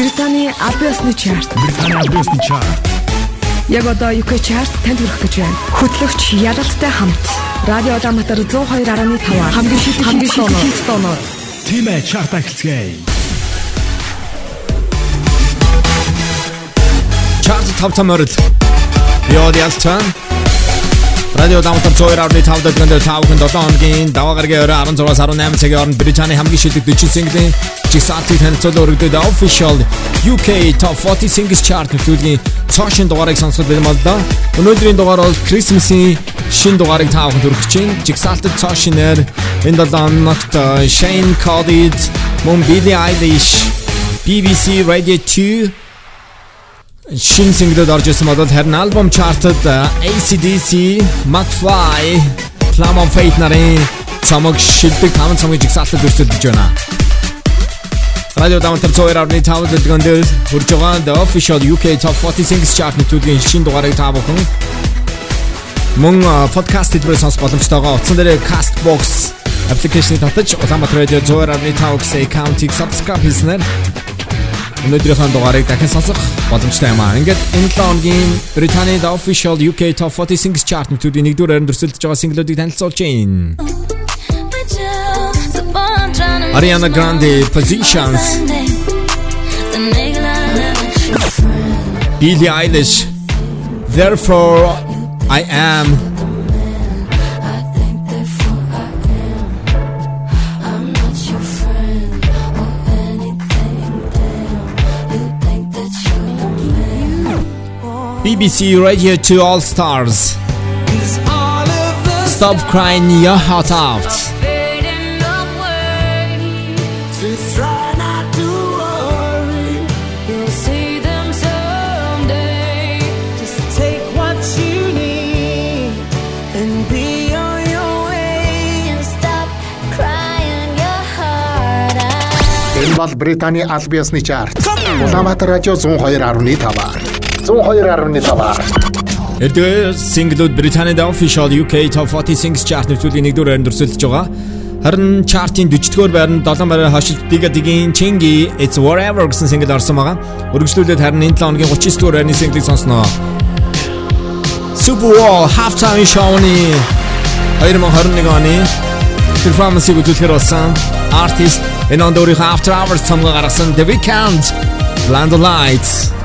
Британий Абиосны чарт. Британий Абиосны чарт. Яг одоо UK чарт танд хүрэх гэж байна. Хөтлөгч Ялалтай хамт Радио Улаанбаатар 102.5 хамгийн шилдэг хамгийн шилдэг тооноор Тимэ чарт ахилцгээе. Чарт тав тамарл. Яод ялцсан. Радио Улаанбаатар 102.5 дэгэнд 5 7 хоногийн даваа гарагийн орой 16-аас 18 цагийн хооронд Британий хамгийн шилдэг 40 single жигсаалтыг танилцуулан өргөдөд official UK Top 40 Singles Chart нэвтрүүлгийн цоошин дугаарыг сонсоход бэлмэлдэ. Өнөөдрийн дугаар бол Christmas-ийн шин дугаарыг таавахад хүргэж байна. Жигсаалтад цоошинээр энэ 7 хоногт Shane Cody, мөн Billie Eilish, BBC Radio 2 шин single-д орж ирсэн бол харин альбом чартад ACDC, McFly, Clam of Fate нарын цамаг шилдэг 5 цамгийн жигсаалтад өрсөлдөж байна. Радио Даунтер 2.5 дэлгэндээ хурж байгаа The Official UK Top 40 Singles Chart нэвтрүүлгийн шин дугаарыг та бүхэн мөн подкаст хэлбэрээр сонсох боломжтойгоо утсан дээр Castbox аппликейшнийг татаж Улаанбаатар радио 102.5 гэсэн аккаунтыг subscribe хийснээр өнөөдрийнхөө дугаарыг дахин сонсох боломжтой юм аа. Ингээд энэ 7 хоногийн Британий The Official UK Top 40 Singles Chart нэвтрүүлгийн 1-р байранд өрсөлдөж байгаа single-уудыг танилцуулж байна. Ariana Grande Positions Billie Eilish Therefore I Am BBC Radio 2 All Stars Stop crying your heart out Энэ бол Британий аль биесны чарт. Улаанбаатар радио 102.5. 102.5. Эдгээр single-ууд Британийн official UK Top 40 Singles Chart нэвтрүүлгийн 1-р байранд өрсөлдөж байгаа. Харин чартын 40-р байранд 7 байраар хашилт Digging Chingy It's Whatever гэсэн single орсон байгаа. Өргөжлүүлээд харин энэ 7 хоногийн 39-р байрны single-ийг сонсноо. Super Bowl halftime show-ны 2021 оны performance-ийг үзүүлэхээр болсон artist энэ он дөрөв After Hours цомгоо гаргасан The Weeknd Blind Lights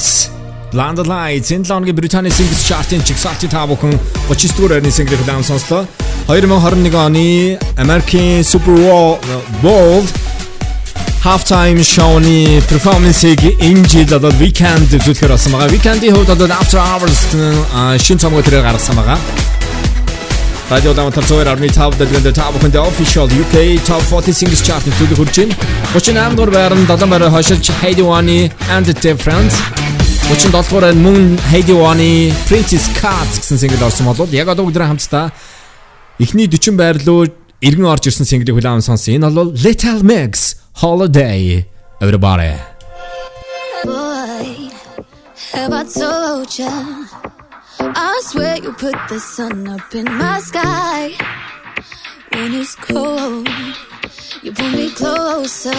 Weeknd Blinded Lights энэ лоогийн Британий Singles Chart-ын чигсалтын та бүхэн 30 дугаар байрны single хүлээн сонслоо. 2021 оны American Super Bowl halftime show-ны performance-ийг энэ жил одоо Weeknd үзүүлэхээр болсон байгаа. Weeknd-ийн хувьд одоо After Hours шин цомгоо тэрээр гаргасан байгаа. Радио Дамтар цоор арны тав дэлгэнд тав бүхэнд official UK Top 40 Singles Chart-ын төлөв хүрч байна. 38 дугаар байранд 7 байраа хашилж Heidi One and Different 37 дугаар мөн Heidi One Princess Cards гэсэн single орсон болоод яг одоо бүгд хамтдаа эхний 40 байр руу иргэн орж ирсэн single-ийг хүлээн сонсон. Энэ бол Little Mix Holiday Everybody. Boy, have I told ya? I swear you put the sun up in my sky. When it's cold, you pull me closer.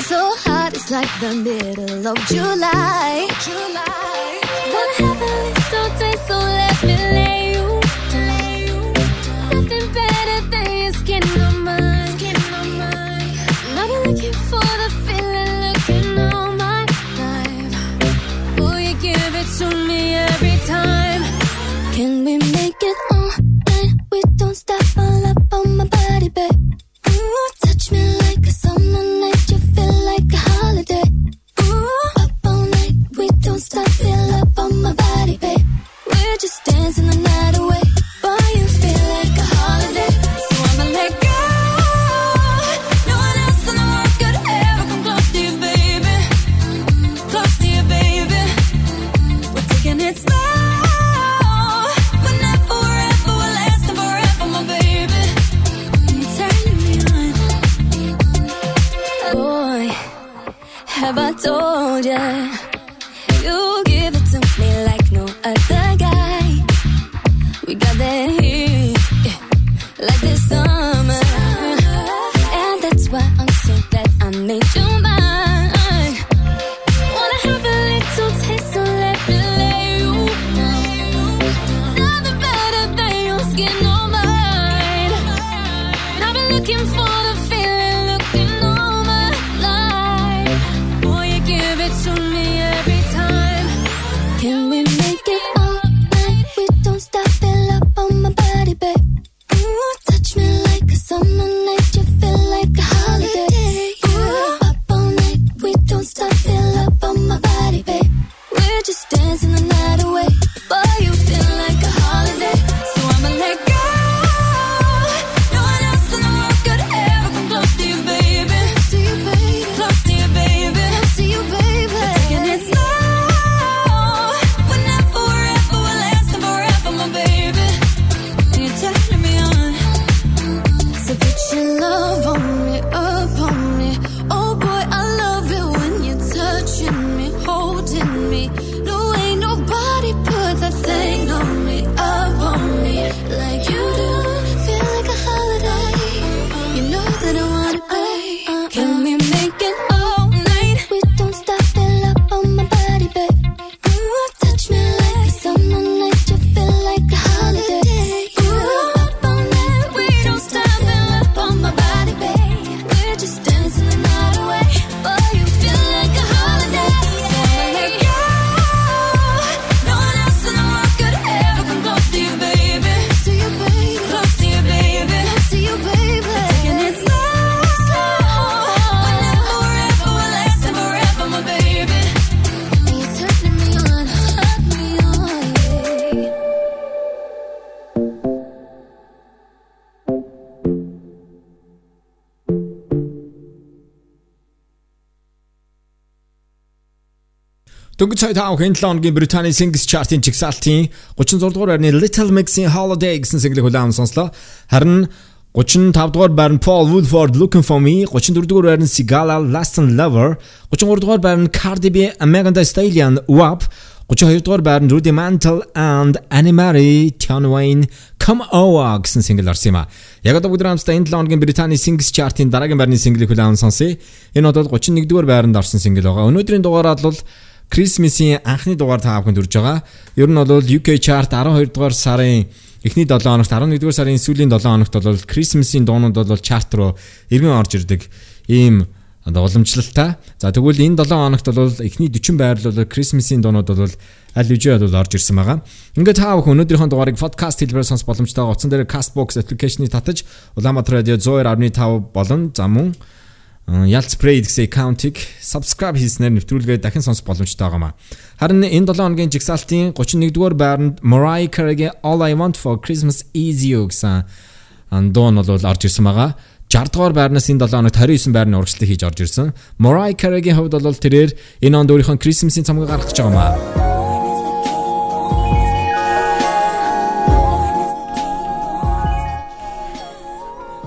So hot, it's like the middle of July. July. Have a little taste, so let me lay you down. Nothing better than your skin on mine. Skin on mine. Been looking for the feeling, looking all my life. Will you give it to me every time? Can we make it all night? We don't stop just dancing the night away. Дөнгөж сая тав хэн 7 оногийн Британий Singles Chart-ын чигсалтын 36 дугаар байрны Little Mix-ийн Holiday гэсэн single-ийг хүлээн сонслоо. Харин 35 дугаар байрны Paul Woodford Looking for Me, 34 дугаар байрны Sigala Last and Lover, 33 дугаар байрны Cardi B Thee Stallion WAP, 32 дугаар байранд Rudy Mantle and Annie Marie Tion Wayne Come Over гэсэн single орсон юм а. Яг одоо бүгд хамтдаа энэ 7 оногийн Британий Singles Chart-ын дараагийн байрны single-ийг хүлээн сонсъё. Энэ одоо 31 дугаар байранд орсон single байгаа. Өнөөдрийн дугаараар бол Christmas-ийн анхны дугаар та бүхэнд хүрж байгаа. Ер нь бол UK chart 12 дугаар сарын эхний 7 хоногт 11 дугаар сарын сүүлийн 7 хоногт бол Christmas-ийн дуунууд бол chart руу эргэн орж ирдэг. Ийм уламжлалтай. За тэгвэл энэ 7 хоногт бол эхний 40 байрлал Christmas-ийн дуунууд бол аль үжээ бол орж ирсэн байгаа. Ингээд та бүхэн өнөөдрийнхөө дугаарыг podcast хэлбэрээр сонсох боломжтой байгаа. Утсан дээр Castbox application-ыг татаж Улаанбаатар радио 102.5 болон за мөн Ялц Spray гэсэн аккаунтыг subscribe хийснээр нэвтрүүлгээ дахин сонсох боломжтой байгаамаа. Харин энэ 7 хоногийн жигсаалтын 31-р байранд Mariah Carey-гийн All I Want for Christmas Is You гэсэн нь бол орж ирсэн байгаа. 60 дугаар байрнаас энэ 7 хоногт 29 байрны урагшлыг хийж орж ирсэн. Mariah Carey-гийн хувьд бол тэрээр энэ онд өөрийнхөө Christmas-ийн цамгийг гаргаж байгаа юм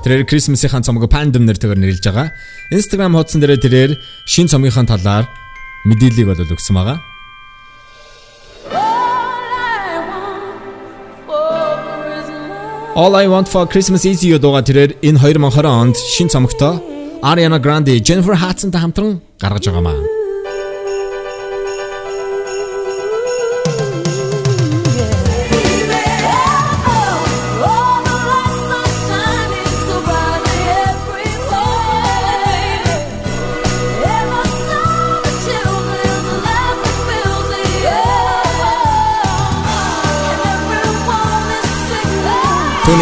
Тэрээр Christmas-ийн цомог Pandem нэртэйгээр нэрлэж байгаа. Instagram хуудсан дээр тэрээр шин цомгийнхаа талаар мэдээллийг бол өгсөн байгаа. All I want for Christmas is you дууга тэрээр энэ 2020 онд шин цомогтой Ariana Grande, Jennifer Hudson-тай хамтран гаргаж байгаамаа.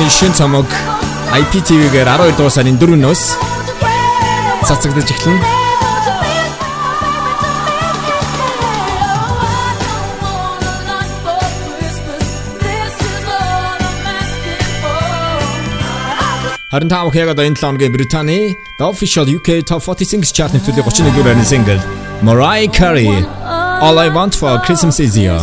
Түүний шин цомог IPTV-гээр 12 дугаар сарын 4-өөс цацагдаж эхэлнэ. Харин та бүхэн яг одоо энэ 7 хоногийн Британий The Official UK Top 40 Singles Chart нэвтрүүлгийн 31 дугаар single Mariah Carey All I Want for Christmas Is You.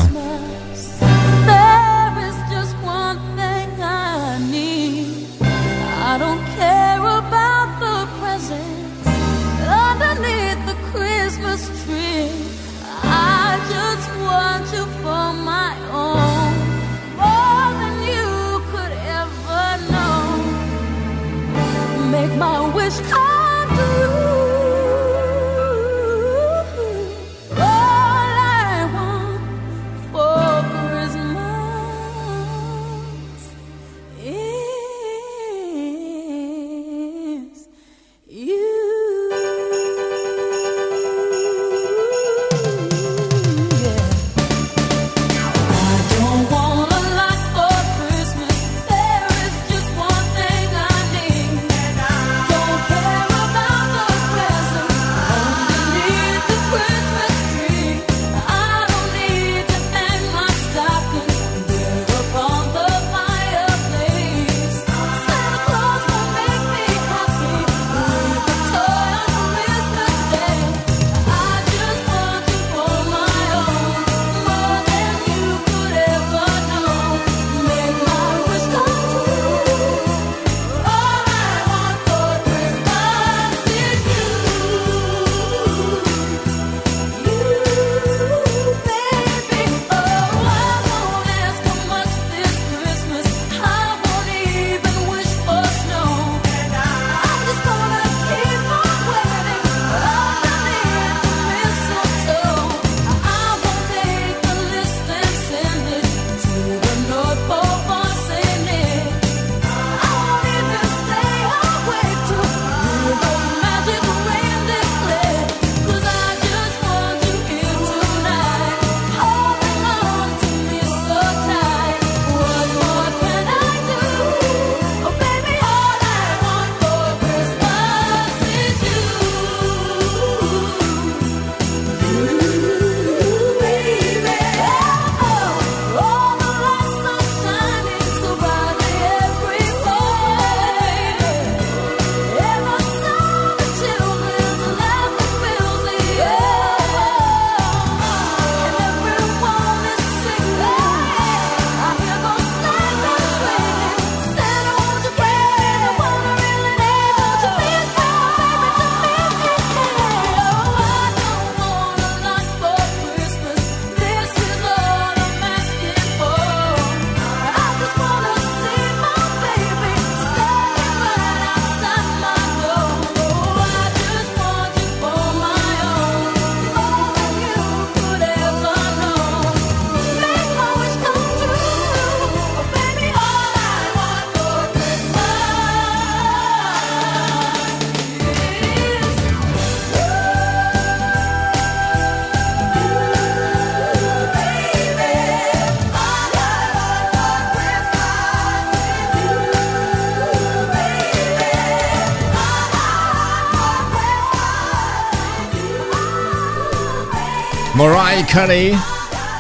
Curry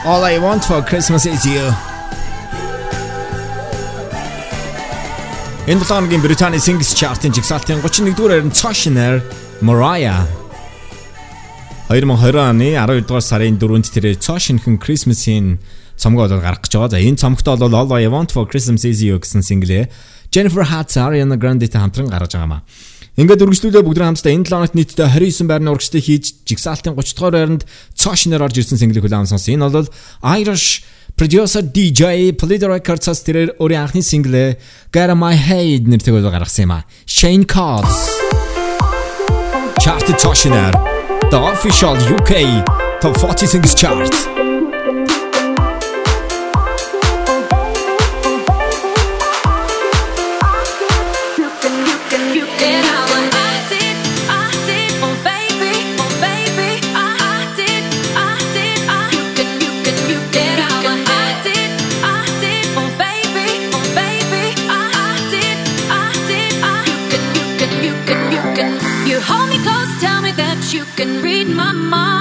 All I want for Christmas is you. Энэ долооногийн Британий Singles Chart-ын жигсаалтын 31 дугаар харин Cautionary Mariah 2020 оны 12 дугаар сарын 4-нд тэрээр Caution-ын Christmas-ийн цомгоо болоод гарах гэж байгаа. За энэ цомгт бол All I want for Christmas is you гэсэн single-ээ Jennifer Hudson Ariana Grande-тэй хамтран гаргаж байгаа маа. Ингээд үргэлжлүүлээ бүгд хамтдаа энэ 7 хоногт нийтдээ 29 байрны урагштай хийж жигсаалтын 30 дугаар байранд цоошнер орж ирсэн single хүлээм сонс. Энэ бол Irish producer DJ Polydor Records-аас тэрээр өөрийн анхны single Get My Head нэртэйг гаргасан юм а. Shane Cox Chart Цоошнер The Official UK Top 40 Singles Chart you can read my mind.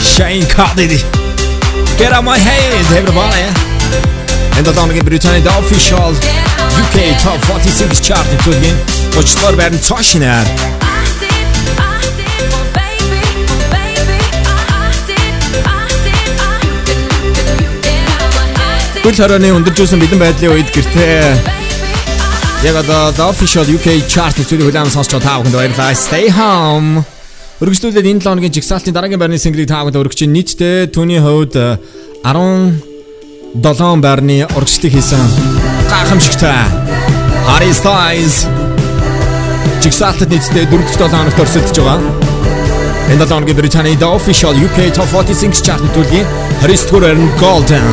Shane Cardiff. Get out my hands, everybody. Энд дооногийн Британийн The Official UK Top 46 chart төлөвийн очлоор барин цааш нэр. Гүйл хорооны өндөржүүлсэн бэлэн байдлын үед гэртээ Яг одоо The Official UK Chart-ийн төлөв хүлээм сонсч байгаа та бүхэнд баярлалаа. Stay home. Өргөжлүүлээд энэ 7 хоногийн жигсаалтын дараагийн байрны синглийг та бүхэнд өргөж чинь нийтдээ түүний хувьд э, 17 байрны урагшлыг хийсэн гайхамшигтай Harry Styles жигсаалтад нийтдээ 4-р 7 хоногт өрсөлдөж байгаа. Энэ 7 хоногийн Британий The Official UK Top 40 Singles Chart-ийн төлөвийн 29-р байрны Golden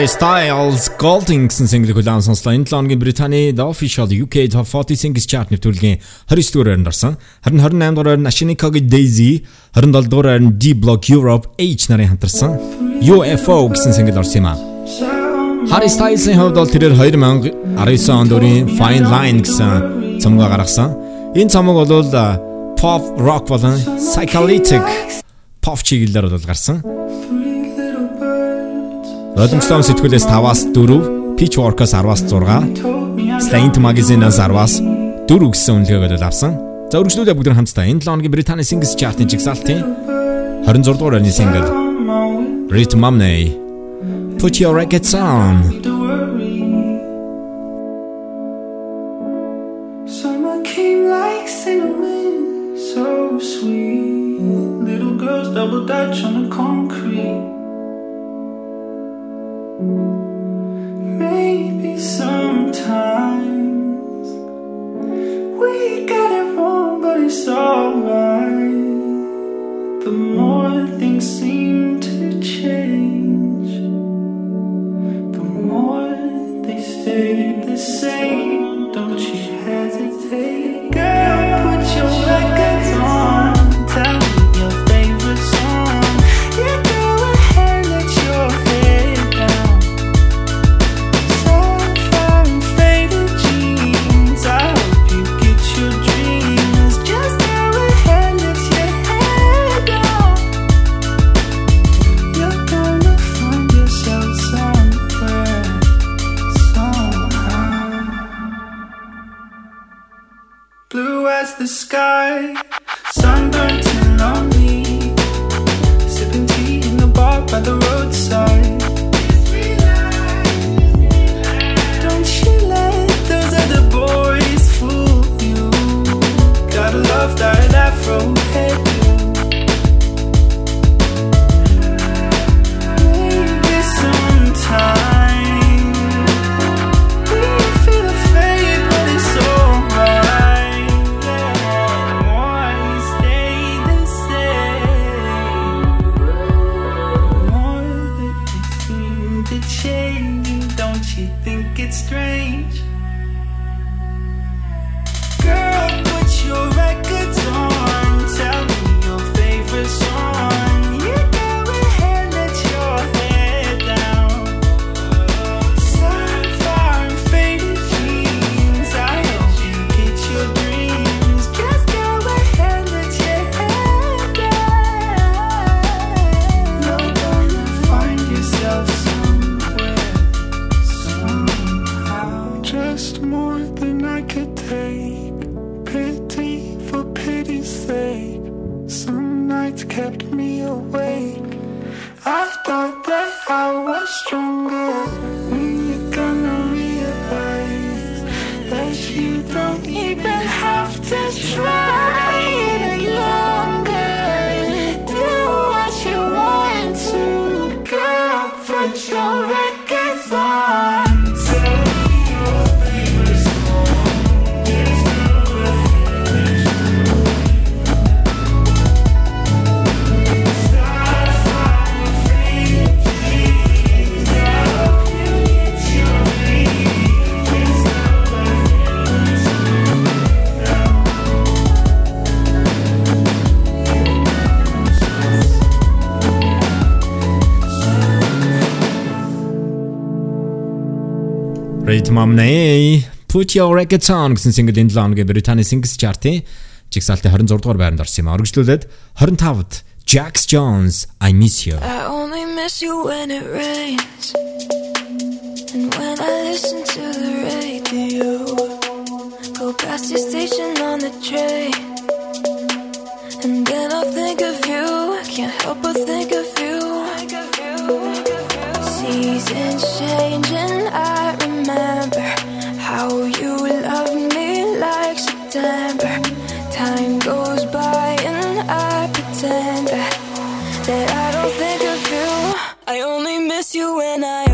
Harry Styles Golding гэсэн single хүлээн сонслоо. Энэ 7 хоногийн Британий The Official UK Top 40 Singles Chart нэвтрүүлгийн 29 дугаар байранд орсон. Харин 28 дугаар нь Ashanikogi Daisy, 27 дугаар нь D Block Europe H нарын хамтарсан UFO гэсэн single орсон юм а. Harry Styles-ийн хувьд бол тэрээр 2019 онд өөрийн Fine Line гэсэн цомгоо гаргасан. Энэ цомог бол pop rock болон psychedelic pop чиглэлээр бол гарсан. Rolling Stone сэтгүүлээс 5-аас 4, Pitchfork-аас 10-аас 6, Slant Magazine-аас 10-аас 4 гэсэн үнэлгээг бол авсан. За үргэлжлүүлээ бүгд хамтдаа энэ 7 хоногийн Британий Singles Chart-ын жигсаалтын 26 дугаар байрны single Rhythm Money Put your records on. Double dutch on the concrete. Maybe sometimes we got it wrong, but it's alright. The more by the roadside. Momney Put Your Records On гэсэн single энэ 7 оны Британий Singles Chart-ийн жигсаалтын 26 дугаар байранд орсон юм. Өргөжлүүлээд 25-д Jax Jones I Miss You. I only miss you when it rains. And when I listen to the radio go past your station on the train. And then I think of you, I can't help but think of you. Think of you. Seasons change and I remember how you loved me like September. Time goes by and I pretend that, that I don't think of you. I only miss you when I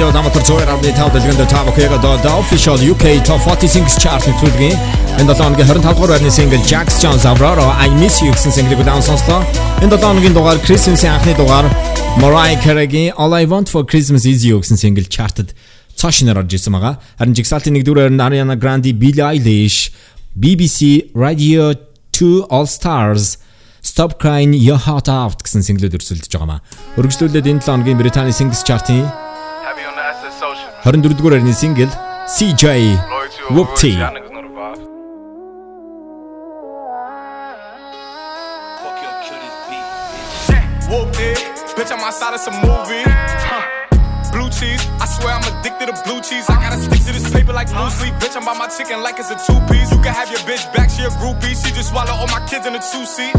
Радио Даматар 102.5 дэлгэнд та бүхэнд одоо The Official UK Top 40 Singles Chart нэвтрүүлгийн энэ 7 өдрийн 25 дугаар байрны single Jax Jones Aurora I Miss You гэсэн single-ийг удаан сонслоо. Энэ 7 өдрийн дугаар Christmas-ийн анхны дугаар Mariah Carey-гийн All I Want for Christmas Is You гэсэн single chart-д цааш нэр орж ирсэн байгаа. Харин жигсаалтын 1-р байранд Ariana Grande, Billie Eilish, BBC Radio 2 All Stars Stop Crying Your Heart Out гэсэн single-үүд өрсөлдөж байгаа маа. Өргөжлүүлээд энэ 7 өдрийн Британий Singles Chart-ийн 24-р орны сингл CJ Whoopty. Bitch, I'm outside of some movie. Blue cheese, I swear I'm addicted to blue cheese. I gotta stick to this paper like blue sleep. Bitch, I'm by my chicken like it's a two piece. You can have your bitch back, she a groupie. She just swallow all my kids in a two seat.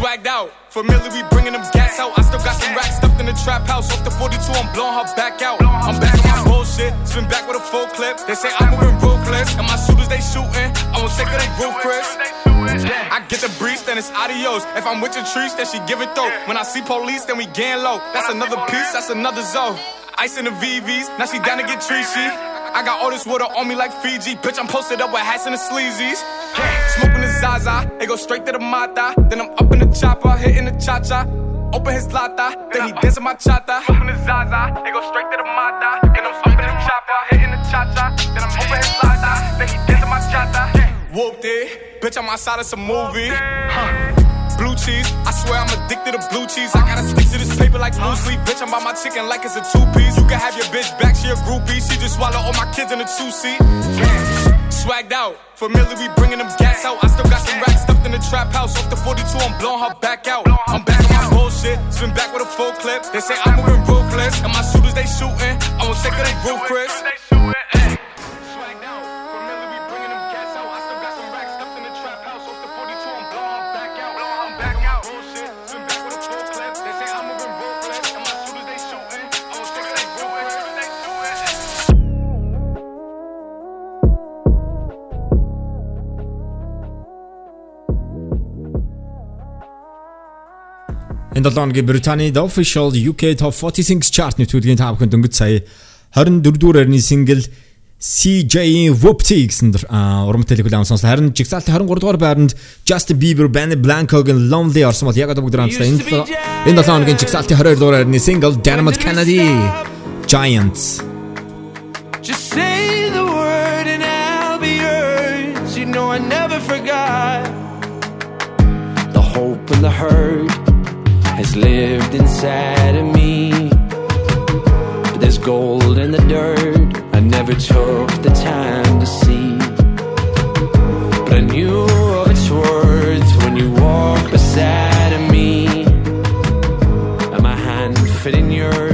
Swagged out, familiar, we bringing them gas out. I still got some racks stuffed in the trap house. Off the 42, I'm blowing her back out. I'm back on my bullshit, spin back with a full clip. They say I'm moving ruthless, and my shooters they shooting. I won't take of they roof, Chris. I get the breeze, then it's adios. If I'm with your trees, then she give it though. When I see police, then we gang low. That's another piece, that's another zone. Ice in the VVs, now she down to get treachy. I got all this water on me like Fiji. Bitch, I'm posted up with hats and the sleazies. Smoking the Zaza, they go straight to the Mata. Then I'm up in the chopper, hitting the cha cha. Open his lata, then he dancing my chata. Smoking the Zaza, they go straight to the Mata. Then I'm up in the chopper, hitting the cha cha. Then I'm open his lata, then he dancing my chata. Whooped it, bitch, I'm outside of some movie. Huh. Blue cheese, I swear I'm addicted to blue cheese. I gotta stick to this paper like blue sleep. Bitch, I'm by my chicken like it's a two piece. You can have your bitch back, she a groupie. She just swallow all my kids in a two seat. Swagged out, familiar, we bringing them gas out. I still got some racks stuffed in the trap house. Off the 42, I'm blowing her back out. I'm back on my bullshit, spin back with a full clip. They say I'm moving ruthless, and my shooters they shooting. I won't take of they roof, Энэ 7 оны Британийн The Official UK Top 40 Singles Chart нэвтрүүлгийн та бүхэнд өнгөц сая 24 дугаар арны single CJ Whoopty гэсэн урам тэлэг хүлээм сонслоо. Харин жигсаалт 23 дугаар байранд Justin Bieber, Benny Blanco-гийн Lonely орсон бол яг одоо бүгд хамтдаа энэ 7 оны жигсаалт 22 дугаар арны single Dynamite Kennedy Giants. Just say the word and I'll be yours. You know I never forgot the hope and the hurt. has lived inside of me. But there's gold in the dirt I never took the time to see. But I knew of its worth when you walked beside of me. And my hand fit in yours.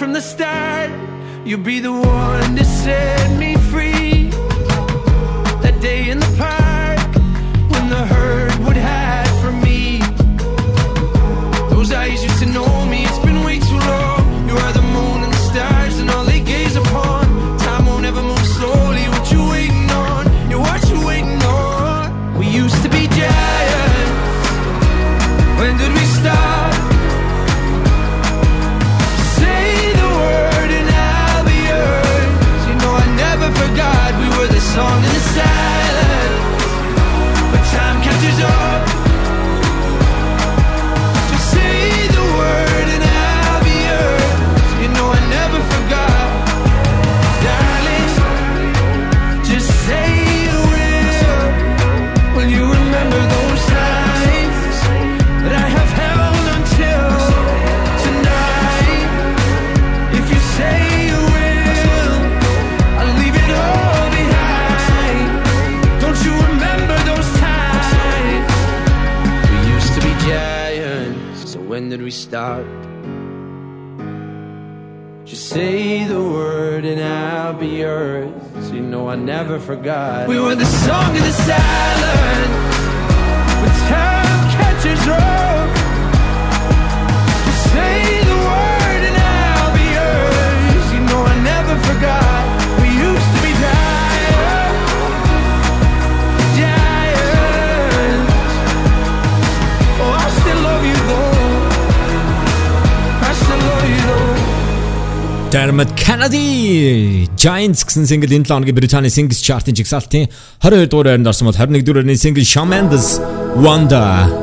from the start. You'll be the one to set me start. Just say the word and I'll be yours. You know I never forgot. We were the song of the silence, but time catches up. Just say the word and I'll be yours. You know I never forgot. Dermot Kennedy. Giants гэсэн single энэ 7 оны Британий Singles Chart-ын жигсаалтын 22 дугаар байранд орсон бол 21 дугаар байрны single Shamandas Wonder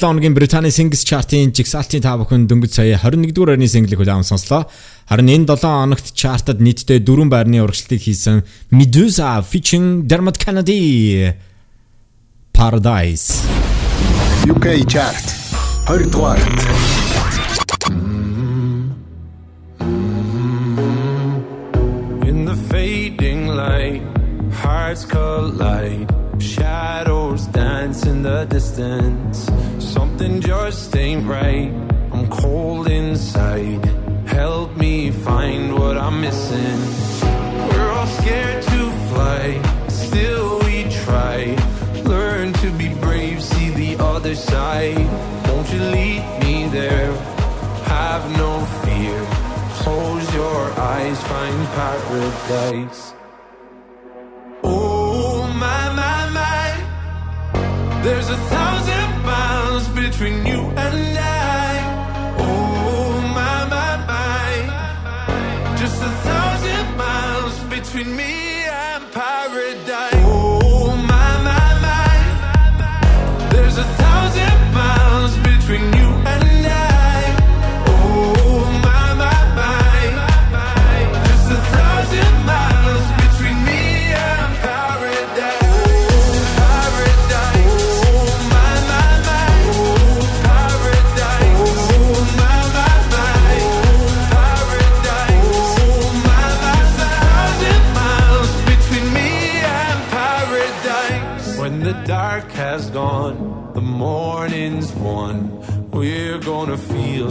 хоногийн Британий Singles Chart-ын жигсаалтын та бүхэн дөнгөж сая 21-р байрны single-ийг хүлээн сонслоо. Харин энэ 7 хоногт чартад нийтдээ 4 байрны урагшлалтыг хийсэн Medusa featuring Dermot Kennedy Paradise. UK chart 20 дугаарт In the fading light, hearts collide. Shadows dance in the distance. Something just ain't right. I'm cold inside. Help me find what I'm missing. We're all scared to fly, still we try. Learn to be brave, see the other side. Won't you lead me there? Have no fear. Close your eyes, find paradise. There's a thousand miles between you and I. Oh my my my, just a thousand miles between me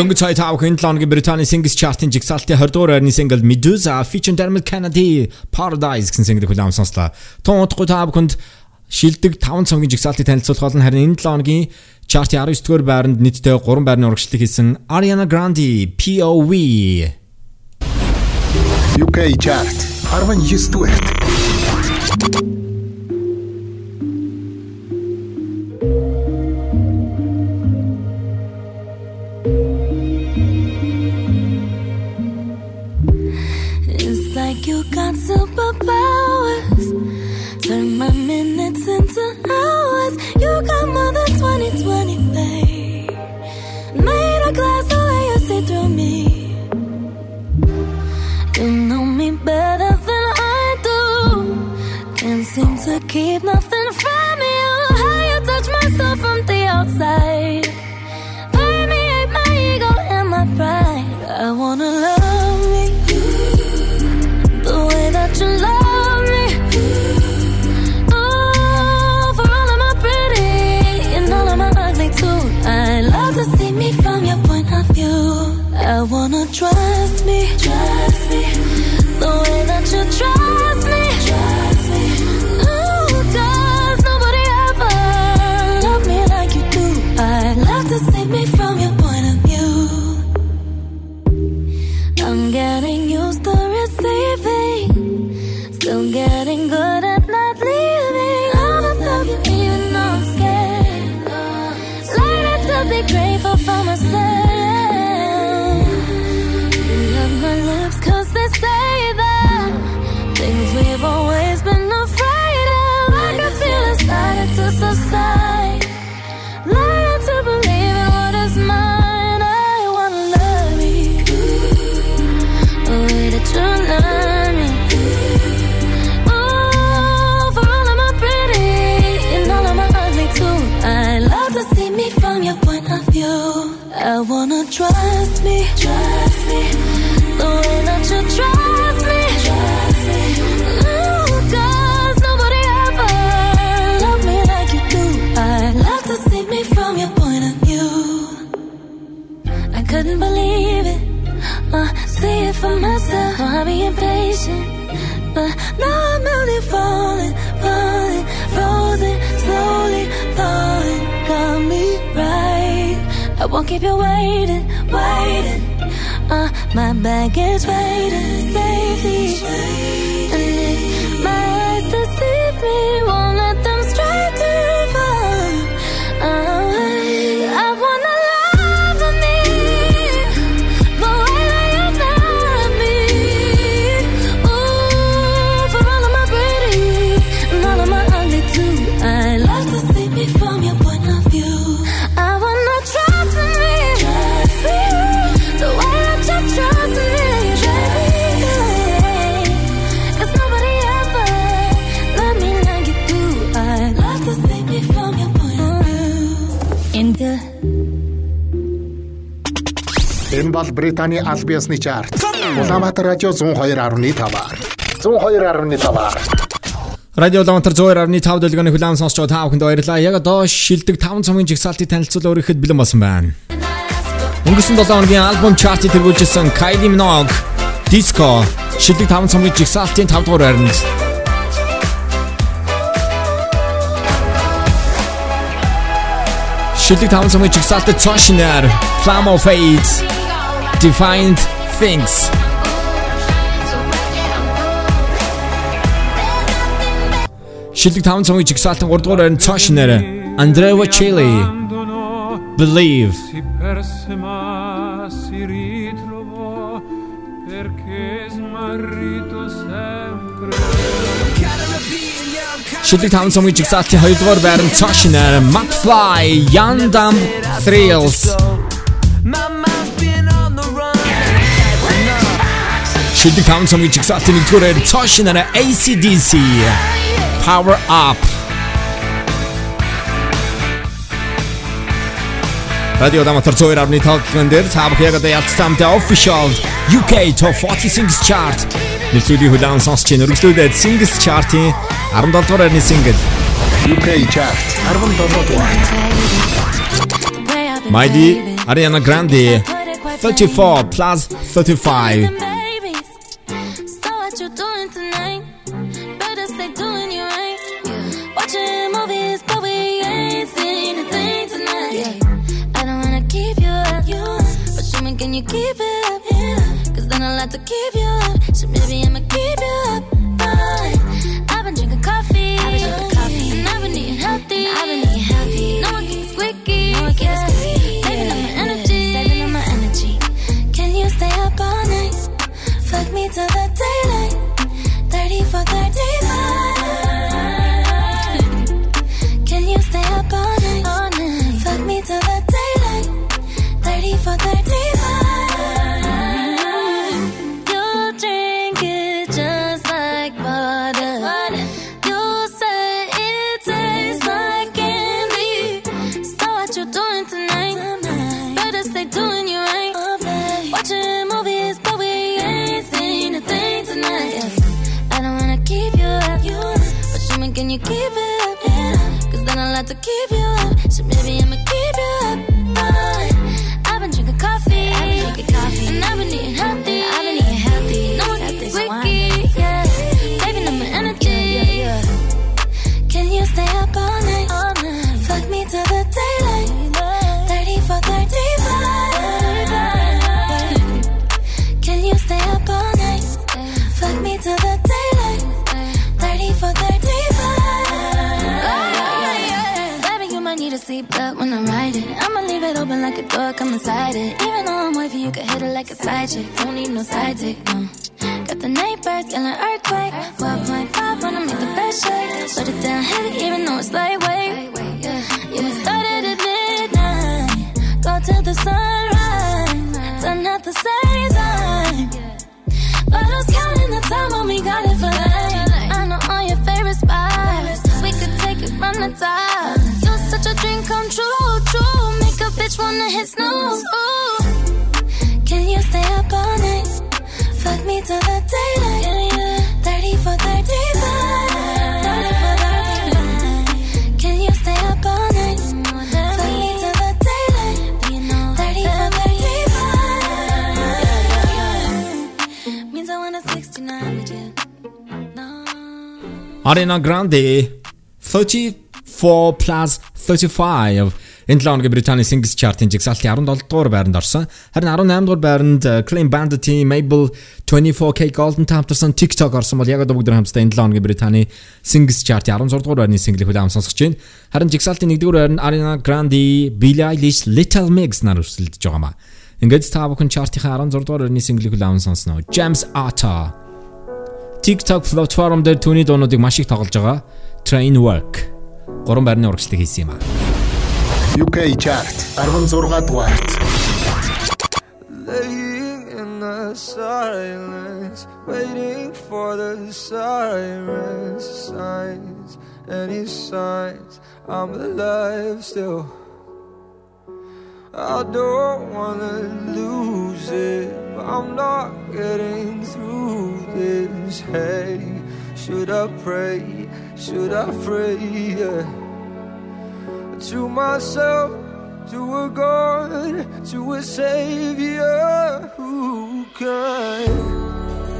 Дөнгөж сая 5 хүн 7 хоногийн Британий Singles Chart-ын жигсаалтын 20 дугаар байрны single Medusa featuring Dermot Kennedy Paradise гэсэн single-ийг хүлээн сонслоо. Тун удахгүй та бүхэнд шилдэг 5 цомгийн жигсаалтыг танилцуулах болно. Харин энэ 7 хоногийн чартын 19 дугаар байранд нийтдээ 3 байрны урагшлалтыг хийсэн Ariana Grande POV UK chart 19 дугаарт got Британий албаасны чарт. Улаанбаатар радио 102.5. 102.5. Радио Улаанбаатар 102.5 дэлгөөний хүлээн сонсч байгаа та бүхэнд баярлалаа. Яг одоо шилдэг 5 цомгийн жигсаалтыг танилцуул өөрөөхөд бэлэн болсон байна. Өнгөрсөн 7 хоногийн альбом чартыг тэргүүлжсэн Kylie Minogue Disco шилдэг 5 цомгийн жигсаалтын 5 дугаар байранд. Шилдэг 5 цомгийн жигсаалтад цаашнаар Flame of Fate Defined Things. Шилдэг 5 цагийн жигсаалтын 3 дугаар харин цоо шинээрээ Андрева Чили Believe Шилдэг 5 цагийн жигсаалтын 2 дугаар байран цоо шинээрээ McFly Yandam Thrills Шилдэг 5 цомгийн жигсаалтын 1 дугаар байранд цаашнаар ACDC Power Up. Радио Даматар цоор авны тоглоом дээр та бүхэн яг одоо ялцсамтай official UK Top 40 Singles Chart. Нэвтрүүлгийн хүлээн сонсч чинь өргөжлүүлээд Singles Chart-ийн 17 дугаар байрны single. UK chart. 17 дугаар. Mighty Ariana Grande 34 plus 35 to keep you chick. Don't need no side dick, no. Got the night neighbors yelling earthquake. 12.5 wanna make the best shake. Put it down heavy, even though it's lightweight. Yeah, we started at midnight. Go till the sunrise. Done at the same time. But I was counting the time when we got it for life. I know all your favorite spots. We could take it from the top. You're such a dream come true, true. Make a bitch wanna hit snooze. Ooh. The daylight. 30 for 35. Means I wanna with you. Ariana Grande 34 plus 35 энэ 7 хоногийн Британий Singles Chart-ын жигсаалтын 17 дугаар байранд орсон. Харин 18 дугаар байранд э, Clean Bandit-ийн Mabel 24K Golden хамтарсан TikTok орсон бол яг одоо бүгд хамтдаа энэ 7 хоногийн Британий Singles Chart-ийн 16 дугаар байрны single хүлээм сонсгож байна. Харин жигсаалтын 1 дугаар байр нь Ariana Grande, Billie Eilish, Little Mix нар өрсөлдөж байгаа маа. Ингээд та бүхэн chart-ийн 16 дугаар байрны single хүлээм сонсноо. James Arthur TikTok платформ дээр түүний дуунуудыг маш их тоглож байгаа. Train Work. Гурван байрны урагшлыг хийсэн юм аа. UK chart 16 дугаарт. Laying in the silence, waiting for the sirens, signs, any signs I'm alive still. I don't wanna lose it, but I'm not getting through this. Hey, should I pray? Should I pray? Yeah. To myself, to a God, to a Savior who can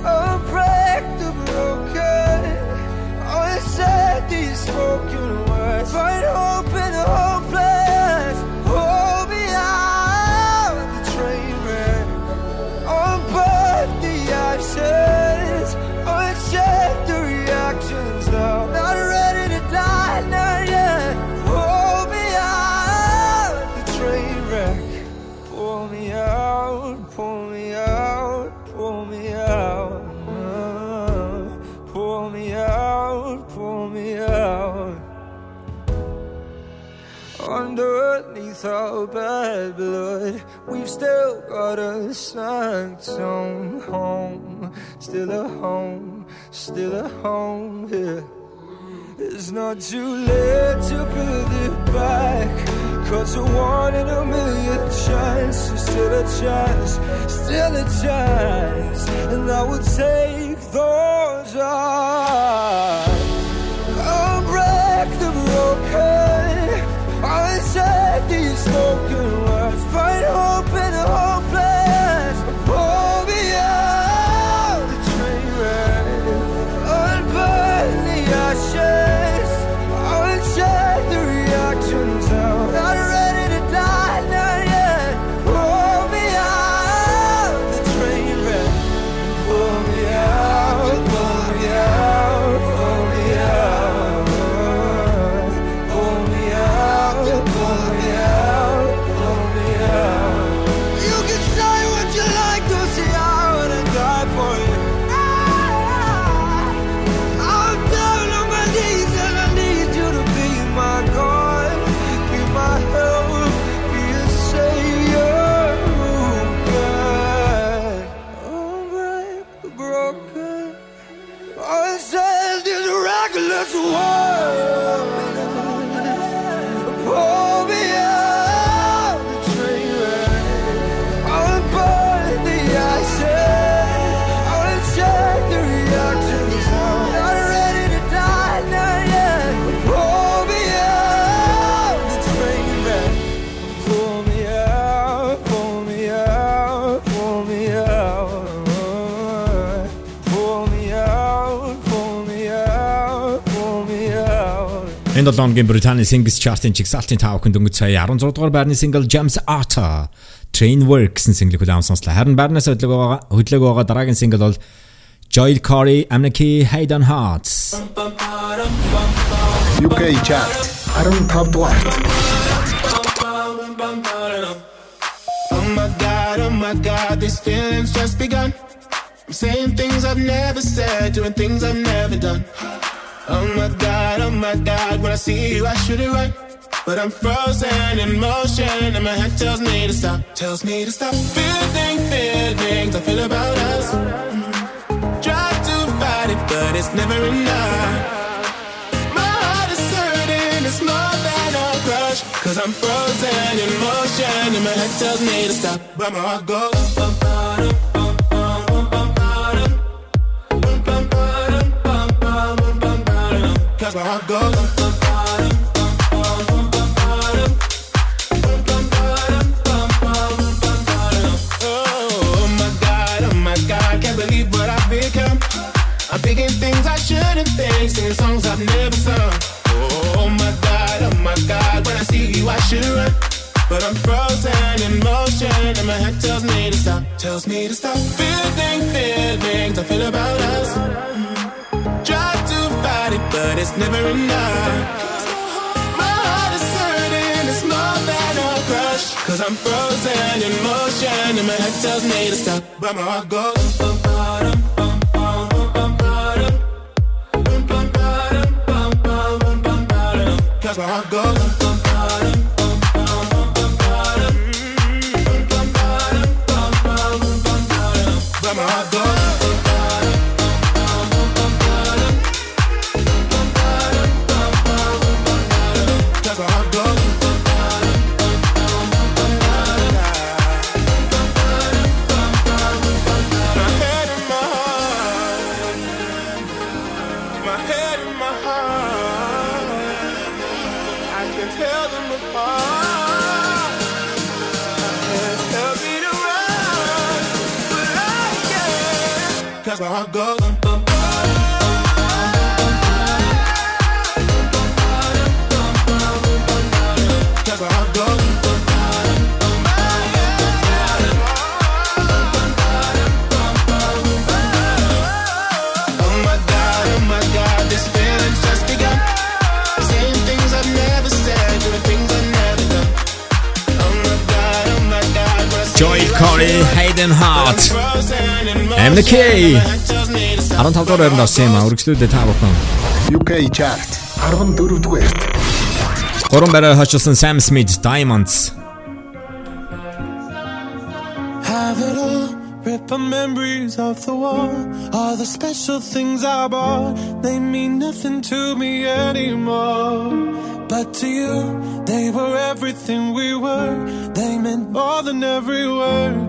unbreak the broken, unsaid these spoken words, find hope in the hopeless. Hold Our bad blood, we've still got a sanctum home. Still a home, still a home here. It's not too late to build it back. Cause a one in a million chance, is still a chance, still a chance. And I would take those odds. I'll break the broken. 17 оны Британий Singles Chart-ын чигсалтын 5 хүнд өнгөц сая 16 дугаар байрны single James Arthur Trainwork гэсэн single хүлээвэн сонслоо. Харин байрнаас хөдлөг байгаа хөдлөг байгаа дараагийн single бол Joel Corey Amnaki Hayden Hearts UK Chart 15 дугаар Oh my god, oh my god, this feeling's just begun. I'm saying things I've never said, doing things I've never done. Oh my god, oh my god, when I see you, I should it right. But I'm frozen in motion, and my head tells me to stop, tells me to stop. Feeling feelings I feel about us. Try to fight it, but it's never enough. My heart is hurting, it's more than a crush. Cause I'm frozen in motion, and my head tells me to stop, but my heart goes. Oh my god, oh my god, I can't believe what I've become. I'm thinking things I shouldn't think, singing songs I've never sung. Oh my God, oh my God, when I see you I should run. But I'm frozen in motion and my head tells me to stop, tells me to stop. Feeling feelings I feel about us. Try to fight it, but it's never enough. My heart is hurting, it's more than a crush. Cause I'm frozen in motion and my head tells me to stop. But my heart goes. bum, bum, bum, bum, bum, bum, bum, bum, bum, bum, bum, bum, bum, bum, bum. My heart goes. bum, bum, bum, Cause I go. to stop. 15 дугаар байранд орсон юм а үргэлжлүүлээ та бүхэн. UK chart 14 дугаарт. Гурван байраа хашилсан Sam Smith Diamonds. Have it all, rip the memories of the war. All the special things I bought, they mean nothing to me anymore. But to you, they were everything we were. They meant more than every word.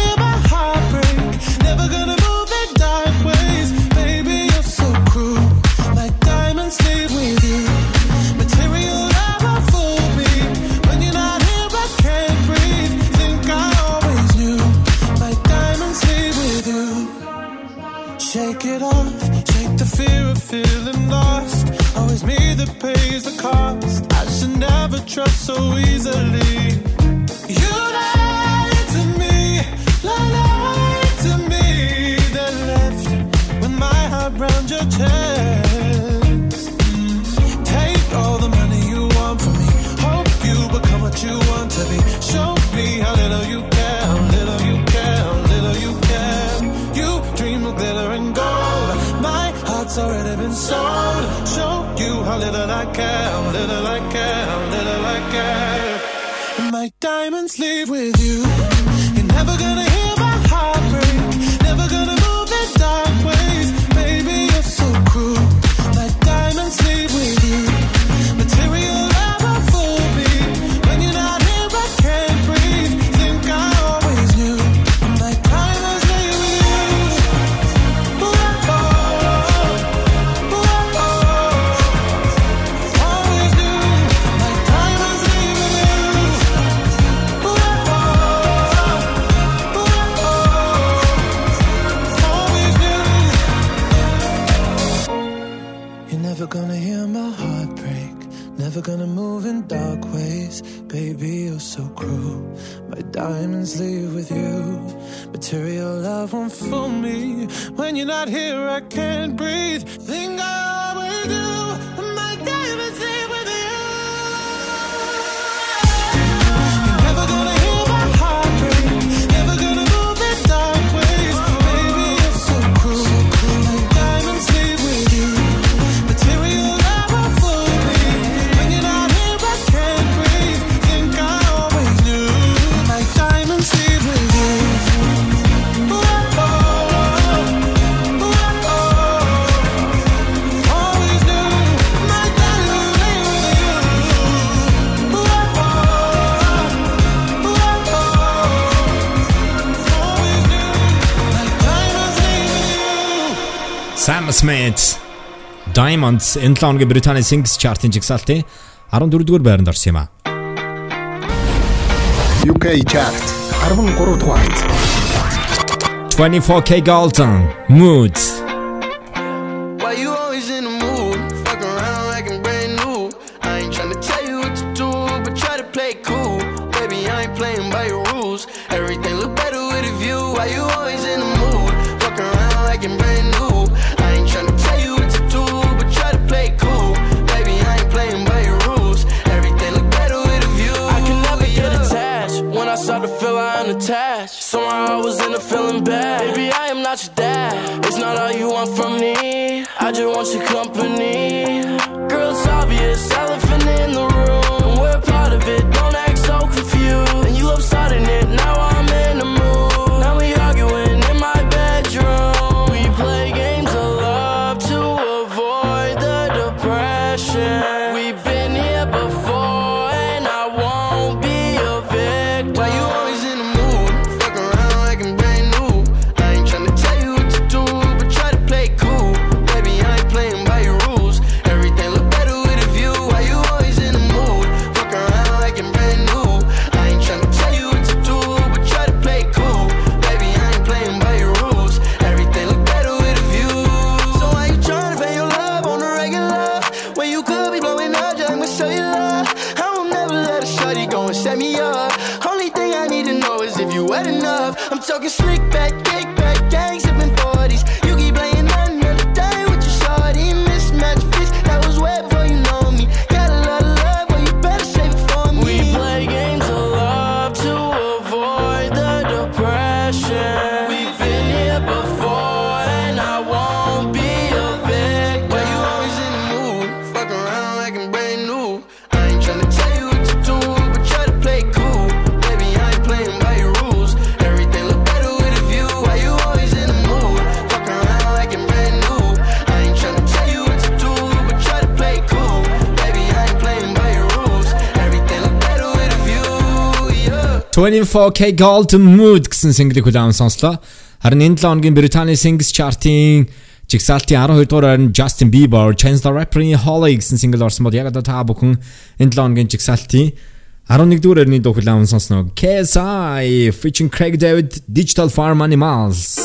it off, shake the fear of feeling lost. Always me that pays the cost. I should never trust so easily. You lied to me, lied to me. Then left with my heart round your chest. Take all the money you want from me. Hope you become what you want to be. Show me how little you heart's already been sold. Show you how little I care, little I care, little I care. My diamonds leave with you. You're never gonna never gonna hear my heart break. Never gonna move in dark ways. Baby, you're so cruel. My diamonds leave with you. Material love won't fool me. When you're not here, I can't breathe. Think I always do. Sam Smith Diamonds энэ лонгийн Британий Singles Chart-ын жигсаалтын 14-р байранд орсон юм а. UK Chart 13 дугаарт 24K Golden Moods feeling bad. Baby, I am not your dad. It's not all you want from me. I just want your company. 24K Golden Mood гэсэн single-ийг хүлээвэн сонслоо. Харин энэ 7 өдрийн Британий Singles Chart-ийн Жигсаалтын 12 дугаар орн Justin Bieber, Chance the Rapper-ийн Holly гэсэн single орсон бол яг одоо та бүхэн энэ 7 өдрийн жигсаалтын 11 дугаар орны дуу хүлээвэн сонсноо. KSI featuring Craig David Digital Farm Animals.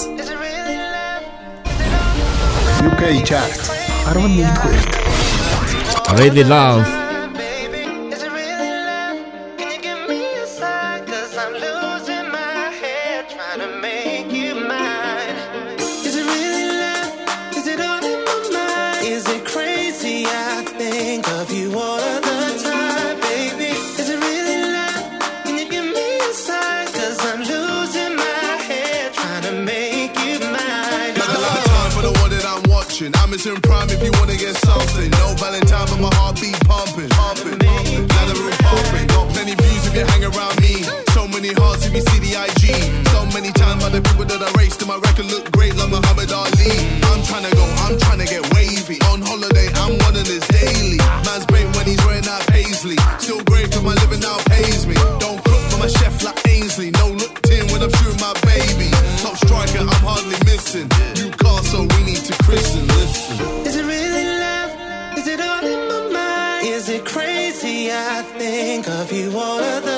UK chart 11 дугаар. Really love by the people that I raced, Till my record look great like Muhammad Ali. I'm trying to go, I'm trying to get wavy. On holiday, I'm one of this daily. Man's paint when he's wearing that paisley. Still great cause my living now pays me. Don't cook for my chef like Ainsley. No look tin when I'm shooting my baby. Top striker, I'm hardly missing. New car, so we need to christen. Listen. Is it really love? Is it all in my mind? Is it crazy? I think of you all of the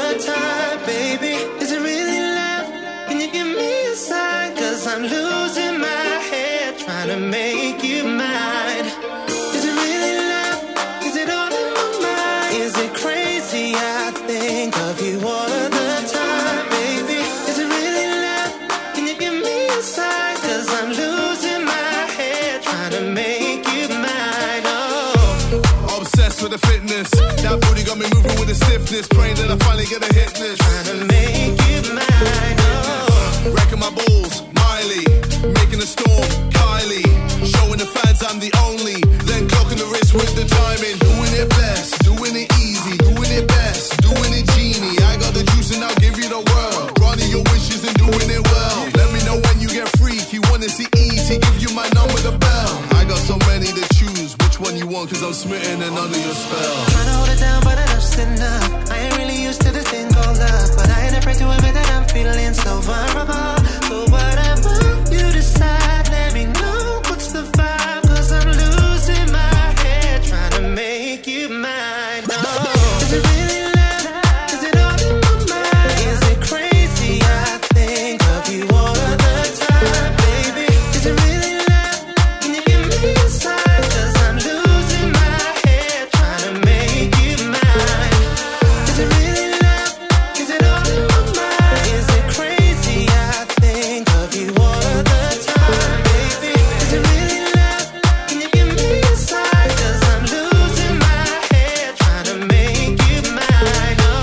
business. Praying that I finally get a hit list. Trying to make it mine. Oh. Wrecking my balls, Miley. Making a storm, Kylie. Showing the fans I'm the only. Then clocking the wrist with the timing. Doing it best, doing it easy, doing it best, doing it genie. I got the juice and I'll give you the world. Running your wishes and doing it well. Let me know when you get free. If you wanna see easy, give you my number, the bell. I got so many to choose. Which one you want? Cause I'm smitten and under your spell.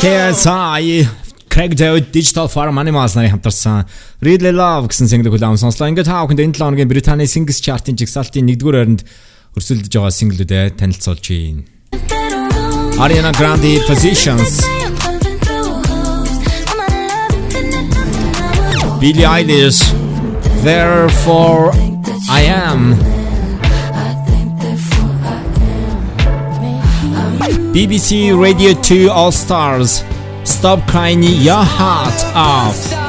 KSI Craig David Digital Farm Animals нарын хамтарсан Really Love гэсэн single хүлээм сонслоо. Ингээд та бүхэнд энэ 7 хоногийн Британий Singles Chart-ын жигсаалтын 1-р байранд өрсөлдөж байгаа single-үүдээ танилцуулж байна. Ariana Grande Positions Billie Eilish Therefore I Am BBC Radio 2 All Stars Stop Crying Your Heart Out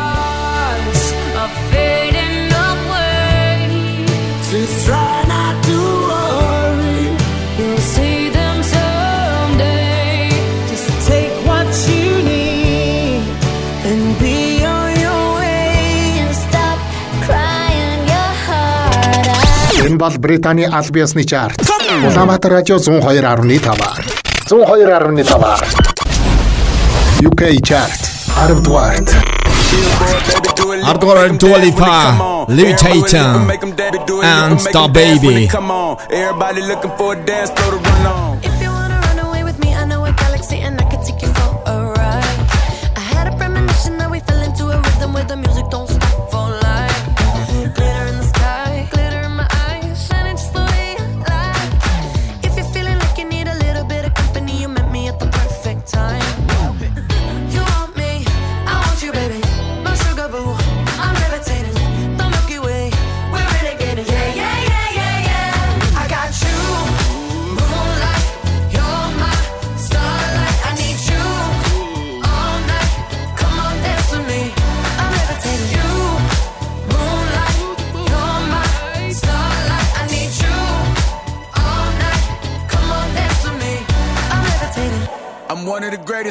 Энэ бол Британий Албиасны чарт. Улаанбаатар радио 102.5. 102.7 UK Chart. Arv Duarte Hardcore Dua Lipa, Levitator, and DaBaby. Everybody looking for a dance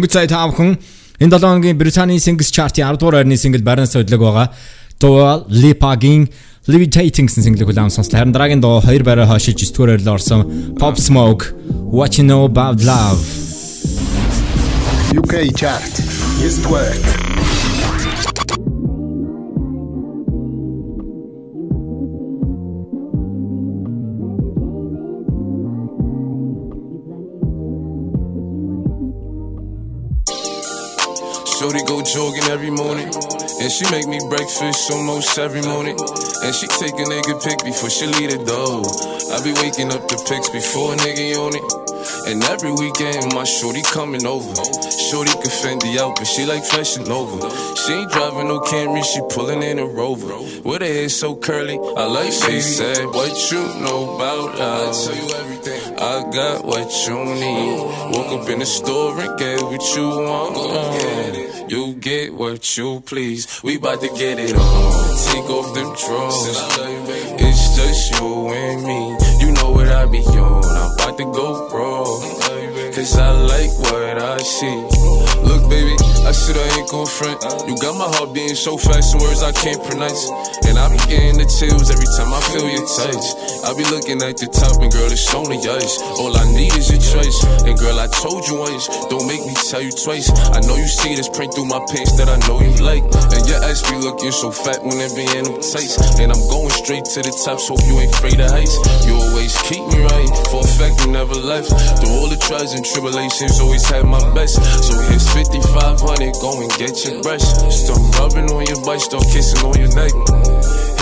Дөнгөж сая та бүхэн энэ 7 хоногийн Британий Singles Chart-ийн 10 дугаар байрны single бариас хөдлөг байгаа. Dua Lipa-гийн Levitating гэсэн single хүлээн сонслоо. Харин дараагийн дуу 2 байраа хойшиж 9 дугаар байрлал орсон Pop Smoke What You Know About Love. UK chart 9 дугаарт. Shorty go jogging every morning. And she make me breakfast almost every morning. And she take a nigga pic before she leave the door. I be waking up the pics before a nigga on it. And every weekend, my shorty coming over. Shorty can Fendi out, but she like flashing over. She ain't driving no Camry, she pulling in a Rover. With her hair so curly, I like she said, What you know about us? I tell you everything. I got what you need. Woke up in the store and get what you want. You get what you please. We bout to get it on. Take off them drawers. It's just you and me. You know what I be on. I'm about to go raw. Cause I like what I see. Look, baby, I said I ain't gon' front. You got my heart beating so fast, some words I can't pronounce. And I be getting the chills every time I feel your touch. I be looking at the top, and girl, it's only ice. All I need is your choice. And girl, I told you once, don't make me tell you twice. I know you see this print through my pants that I know you like. And your ass be looking so fat when it be in them tights. And I'm going straight to the top, so you ain't afraid of heights. You always keep me right, for a fact you never left. Through all the trials and tribulations, always had my best. So here's 5500, go and get your brush. Start rubbing on your butt, start kissing on your neck.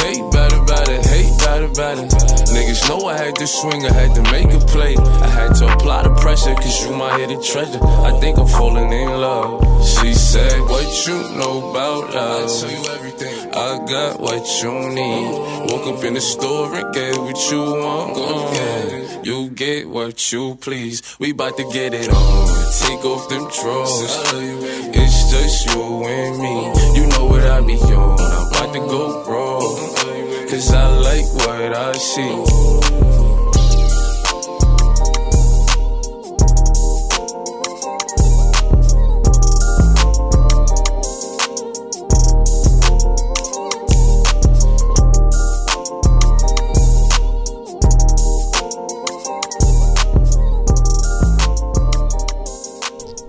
Hate better, better, hate better, better. Niggas know I had to swing, I had to make a play. I had to apply the pressure, cause you my hidden treasure. I think I'm falling in love. She said, What you know about us? I tell you everything. I got what you need. Woke up in the store and get what you want. You get what you please. We bout to get it on. Take off them drawers. It's just you and me. You know what I be on. I'm about to go raw. Cause I like what I see.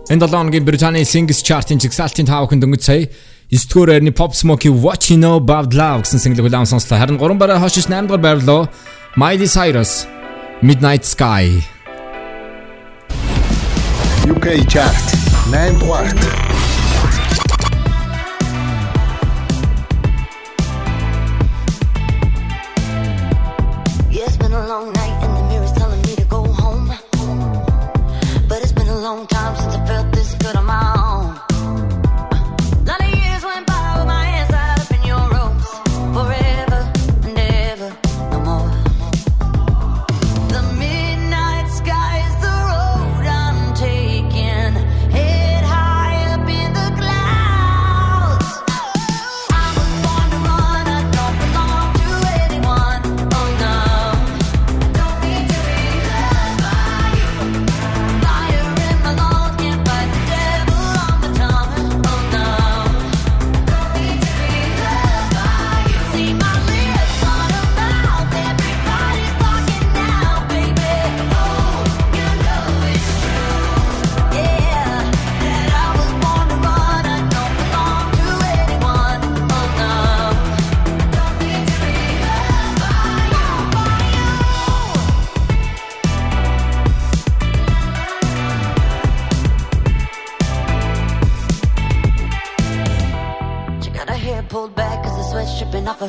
Энэ 7 хоногийн Британий Singles Chart-ын жигсаалтын 5 хүн дөнгөж сая 9 дугаар байрны Pop Smoke What You Know About Love гэсэн single хүлээн сонслоо. Харин 3 бараа хошиж 8 дугаар байрлоо Miley Cyrus Midnight Sky. UK Chart 8 дугаарт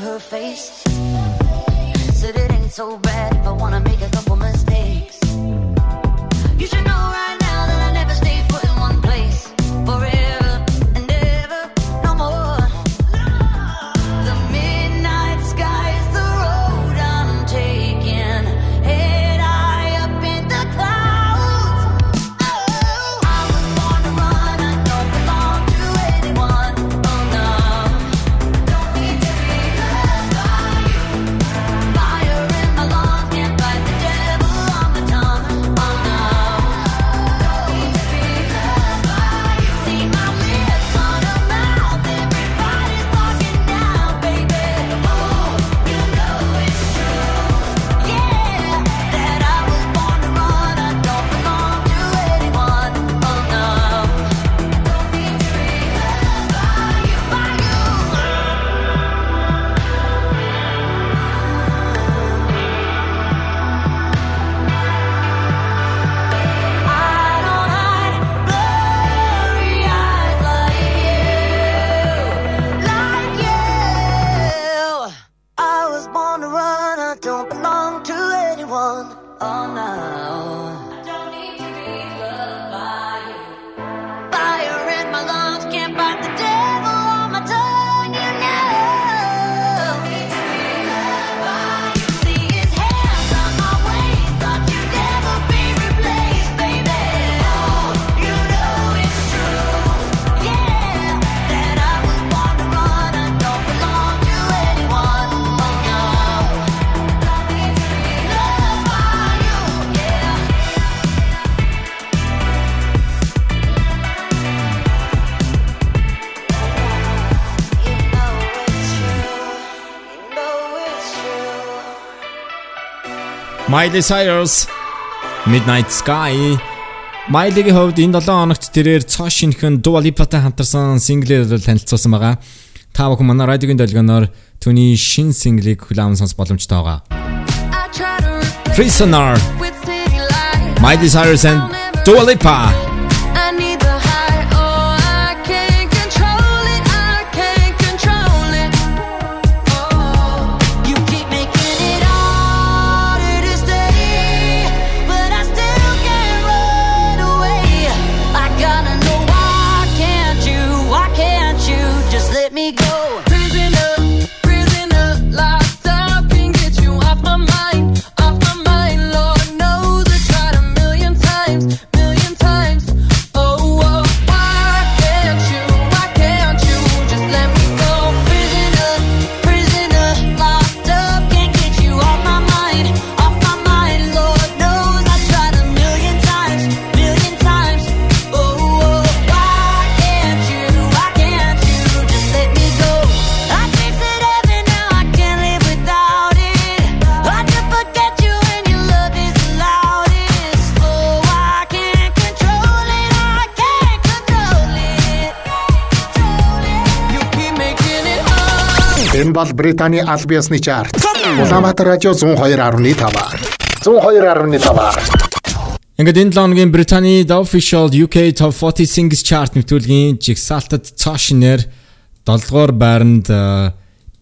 her face. Said it ain't so bad if I wanna make a couple mistakes. You should Miley Cyrus Midnight Sky Miley-гийн хувьд энэ 7 хоногт тэрээр цоо шинхэн Dua Lipa-тай хамтарсан синглээр танилцуулсан байгаа. Та бүхэн манай радиогийн долгионоор түүний шин синглийг хүлээвэн сонс боломжтой байгаа. Prisoner Miley Cyrus and Dua Lipa бол Британий Албиасны чарт. Улаанбаатар радио 102.5. 102.5. Ингээд энэ 7 өдрийн Британий The Official UK Top 40 Singles Chart нэвтрүүлгийн жигсаалтад цаашнэр 7 дугаар байранд э,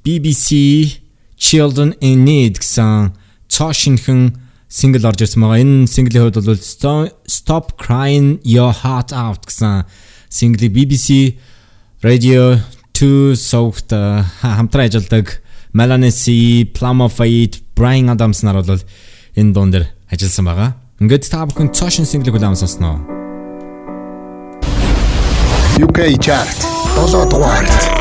BBC Children in Need гэсэн цаашинхэн сингл орж ирсэн байгаа. Энэ синглийн хувьд бол Stop Crying Your Heart Out гэсэн синглийг BBC Radio Two Soaked э, хамтран ажилладаг Melanie C, Plum of Fate, Brian Adams нар бол энэ дуун дээр ажилласан байгаа. Ингээд та бүхэн Caution single-г улаан сонсноо. UK chart 7 дугаар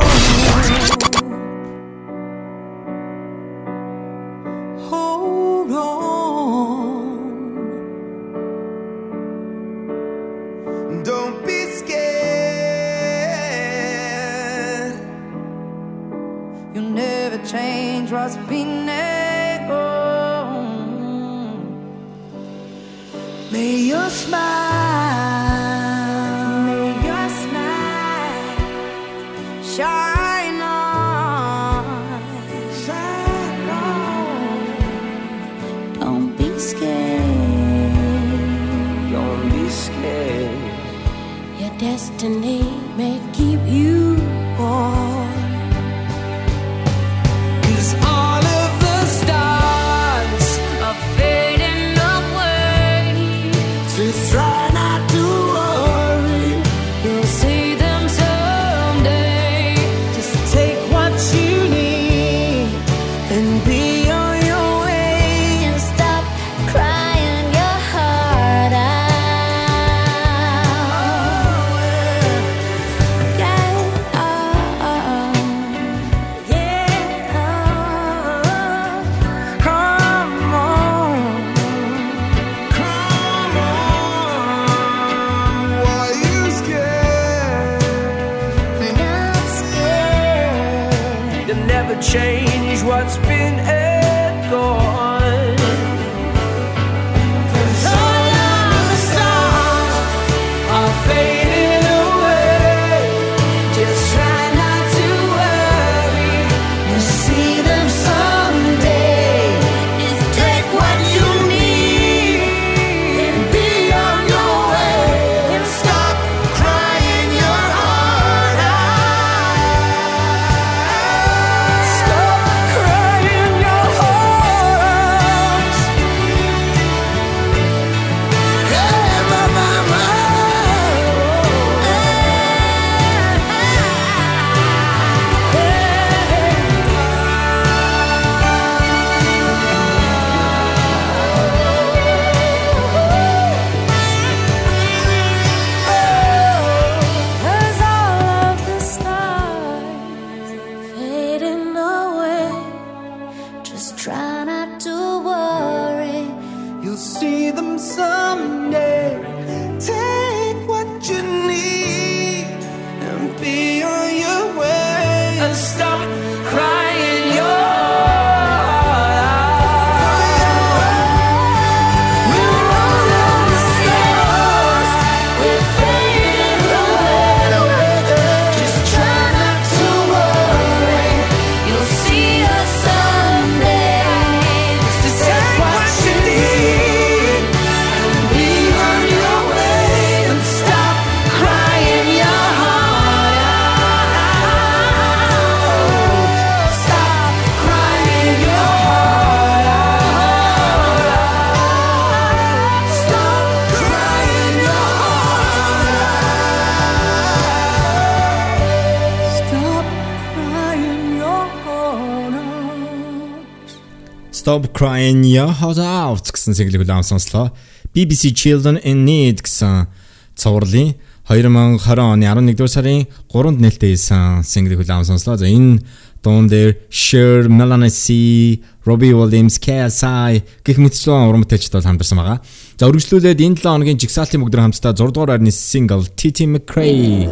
Stop Crying Your Heart Out гэсэн single хүлээн сонслоо. BBC Children in Need гэсэн цувралын 2020 оны 11-р сарын 3-нд нээлттэй хийсэн single хүлээн сонслоо. За энэ дуун дээр Cher, Melanie C, Robbie Williams, KSI гэх мэтчлэн уран бүтээлчд бол хамтарсан байгаа. За үргэлжлүүлээд энэ 7 хоногийн жигсаалтын бүгд хамтдаа 6 дугаар байрны single TT McRae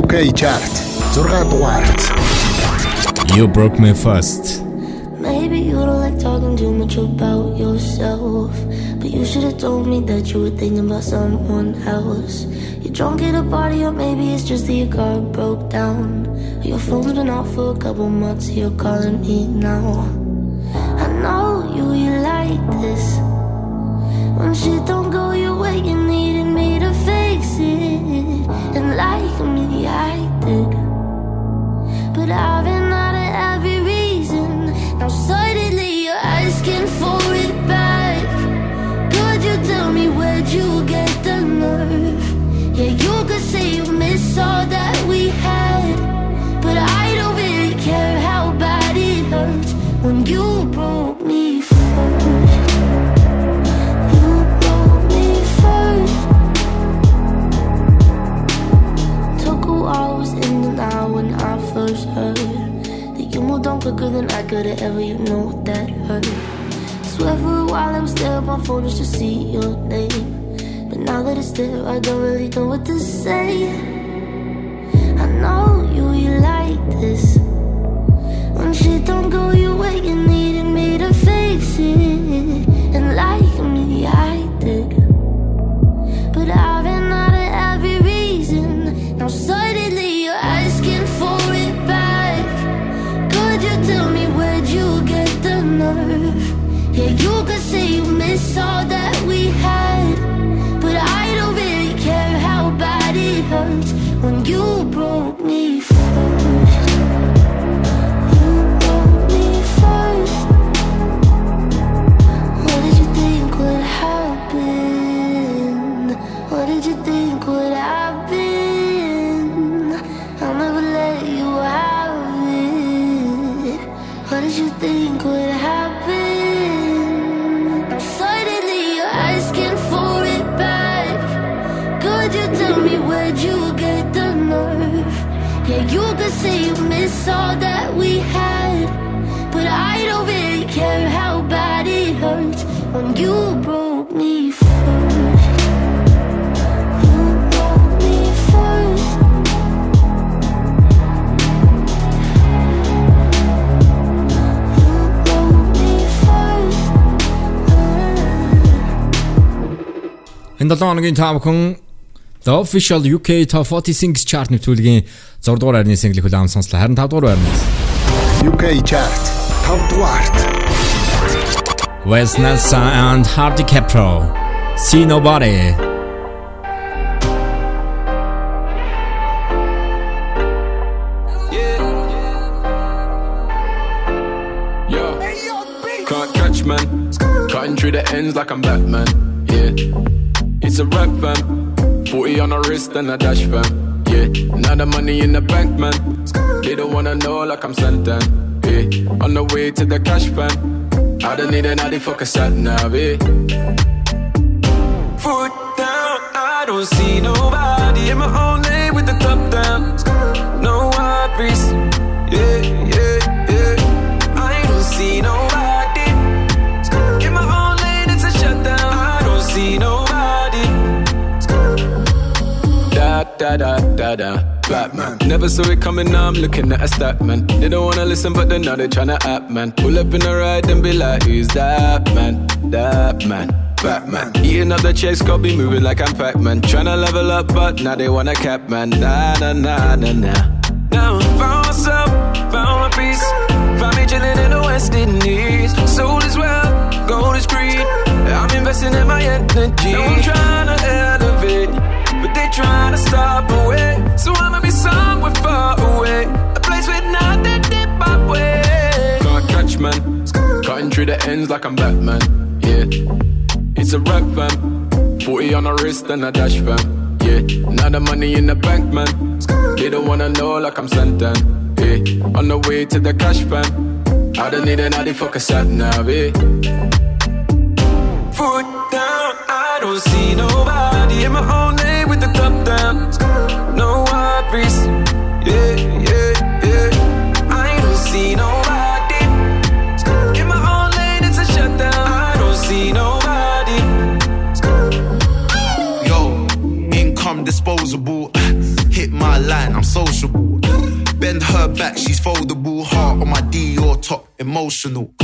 UK chart 6 дугаарт You broke me first. Much about yourself. But you should have told me that you were thinking about someone else. You're drunk at a party, or maybe it's just that your car broke down. Your phone's been off for a couple months, so you're calling me now. I know you, you like this. When shit don't go your way, you needed me to fix it. And like me, I did. But I've been out of every reason. Now suddenly could say you miss all that we had. But I don't really care how bad it hurts when you broke me first. You broke me first. Took a while, was in when I first heard that you moved on quicker than I could have ever. You know that hurt. Swear for a while I was there my phone just to see your name. But now that it's there, I don't really know what to say. I know you, you like this. When shit don't go your way, you needed me to fix it. And like me, I did. But I've been out of every reason. Now suddenly you're asking for it back. Could you tell me where'd you get the nerve? Yeah, you could say you miss all that we had. Bad say you miss all that we had. But I don't really care how bad it hurts when you broke me first. You broke me first. You broke me first. Энэ 7 хоногийн та бүхэн The Official UK Top 40 Singles Chart нэвтрүүлгийн 6 дугаар байрны single хүлээм сонслоо. Харин 5 дугаар байрнаас UK Chart 5 дугаарт Wes Nelson and Hardy Caprio See Nobody yeah. Yeah. Can catch man, cutting through the ends like I'm Batman. Yeah, it's a rap fam. 40 on the wrist and a dash fam. Yeah, now the money in the bank man. They don't wanna know like I'm Santan. Yeah, on the way to the cash fam. I don't need another fuck a sat nav. Yeah. Foot down, I don't see nobody in my own lane with the top down. No worries. Yeah, yeah. Da da da da da. Batman. Never saw it coming, now I'm looking at a stat man. They don't wanna listen, but then now they tryna act man. Pull up in the ride and be like, who's that man? That man. Batman. Eating up the checks, got be moving like I'm Pac-Man. Tryna level up, but now they wanna cap man. Nah, nah, nah, nah, nah. Now I found myself, found my peace. Found me chilling in the West Indies. Soul is well, gold is green. I'm investing in my energy. Now I'm trying to elevate, but they trying to stop away. So I'ma be somewhere far away, a place with nothing dip my way. Can't catch man, cutting through the ends like I'm Batman. Yeah, it's a rap fam. 40 on the wrist and a dash fam. Yeah, now the money in the bank man. They don't wanna know like I'm Santan. Yeah, on the way to the cash fam. I don't need another fuck a sat nav, eh? Foot down, I don't see nobody in my own with the top down. No worries, yeah, yeah, yeah. I don't see nobody in my own lane. It's a. I don't see nobody. Yo, income disposable. Hit my line, I'm sociable. Bend her back, she's foldable. Heart on my Dior top, emotional.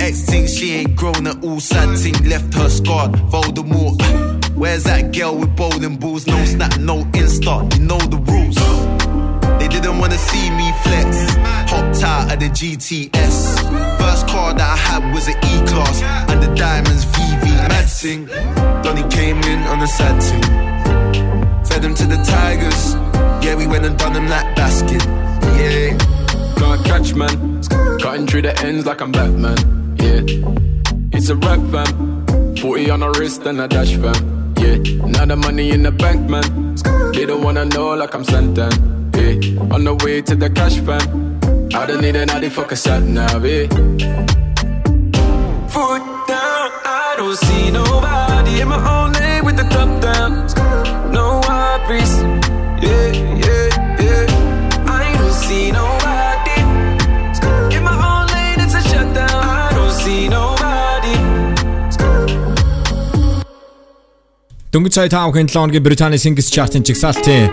Ex thinks she ain't grown at all. Sad thing left her scarred. Voldemort. Where's that girl with bowling balls? No snap, no insta. You know the rules. They didn't wanna see me flex. Hopped out of the GTS. First car that I had was an E class. And the diamonds VV. Mad thing. Donny came in on a sad thing. Fed him to the tigers. Yeah, we went and done them like basket. Yeah. Can't catch man. Cutting through the ends like I'm Batman. Yeah. It's a rap fam. 40 on the wrist and a dash fam. Yeah. Now the money in the bank, man. They don't wanna know like I'm Santan. Yeah. On the way to the cash fam. I don't need another fuck a sat nav, eh? Foot down, I don't see nobody in my own lane with the top down. No worries, Дөнгөж сая 5 хүн 7 оны Британий Singles Chart-ын жигсаалтын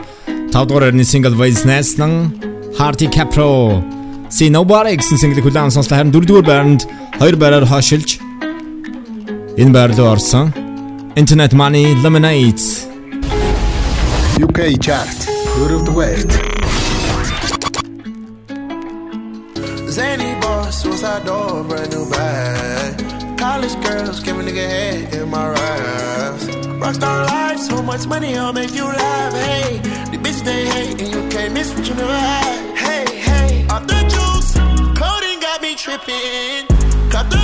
5 дугаар орны single Voice Nest-ын Hardy Capro. See Nobody гэсэн single-ийг хүлээн сонслоо харин 4 дугаар байранд 2 байраар хашилж энэ байрлал орсон. Internet Money Lemonade UK chart. good of the West. Zany boss, door, brand new bag. College girls, give a nigga head in my raps. Rockstar life, so much money, I'll make you laugh. Hey, the bitch they hate, and you can't miss what you never had. Hey, hey, off the juice, coding got me tripping. Cut the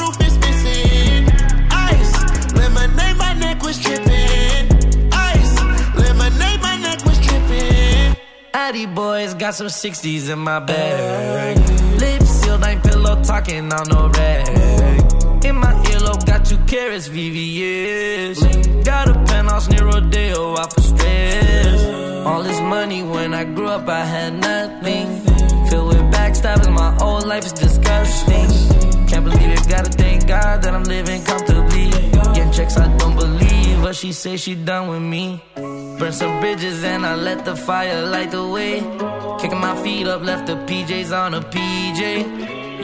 roof is missing. Ice, lemonade, my neck was. Addy boys got some 60s in my bag. Lips sealed, ain't pillow talking on no rag. In my earlobe, got two carats, VVS. Got a penthouse near Rodeo, out for stress. All this money when I grew up, I had nothing. Filled with backstabbing, my whole life is disgusting. Can't believe it, gotta thank God that I'm living comfortably. Checks, I don't believe, but she say she done with me. Burn some bridges and I let the fire light the way. Kicking my feet up, left the PJs on a PJ.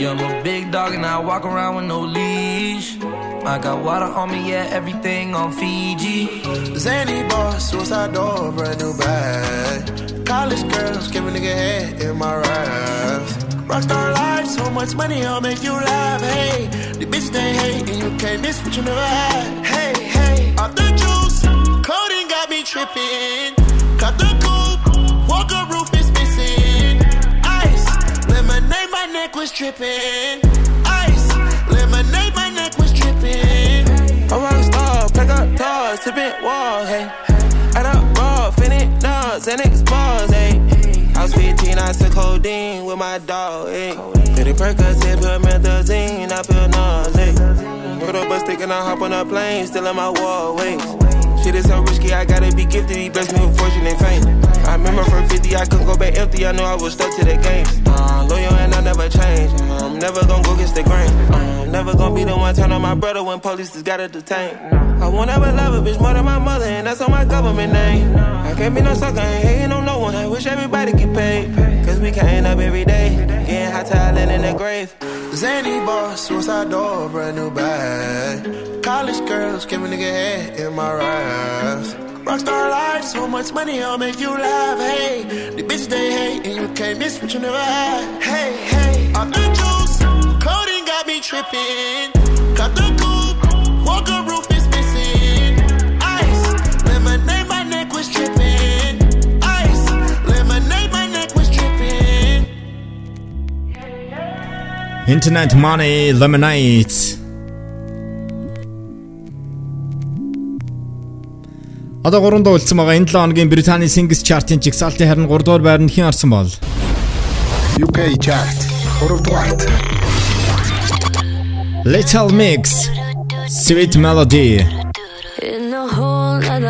Yeah, I'm a big dog and I walk around with no leash. I got water on me, yeah, everything on Fiji. Zany boss, suicide door, brand new bag. College girls, give a nigga head in my raps. Rockstar life, so much money, I'll make you laugh. Hey, the bitch they hate, and you can't miss what you never had. Hey, hey, off the juice, coding got me tripping. Cut the coupe, walker roof is missing. Ice, lemonade, my neck was tripping. Ice, lemonade, my neck was tripping. A rock star, pack up toys, tipping walls, hey. Add up raw, finish nuts, and expose, hey. I was 15, I took codeine with my dog, hey. Pretty Percocet, put methazine, I feel nauseous. Put up a stick and I hop on a plane, still in my wall, wait. Shit is so risky, I gotta be gifted. He blessed me with fortune and fame. I remember from 50, I couldn't go back empty. I knew I was stuck to the game. Uh, loyal and I never change. Uh, I'm never gonna go against the grain. Uh, I'm never gonna be the one turn on my brother when police just gotta detain. I won't ever love a bitch more than my mother, and that's on my government name. I can't be no sucker, ain't hating on no one. I wish get paid. Cause we can't up every day. Getting hot talent in the grave. Zany boss, suicide door, brand new bag. College girls, give a nigga head in my raps. Rockstar life, so much money, I'll make you laugh. Hey, the bitch they hate, and you can't miss what you never had. Hey, hey, off the juice, coding got me tripping. Internet Money Lemonade Одоо 3 дуу үлдсэн байгаа. Энэ 7 хоногийн Британий Singles Chart-ын жигсаалтын харин 3 дугаар байранд хэн орсон бол? UK chart. 3 дугаарт. Little Mix Sweet Melody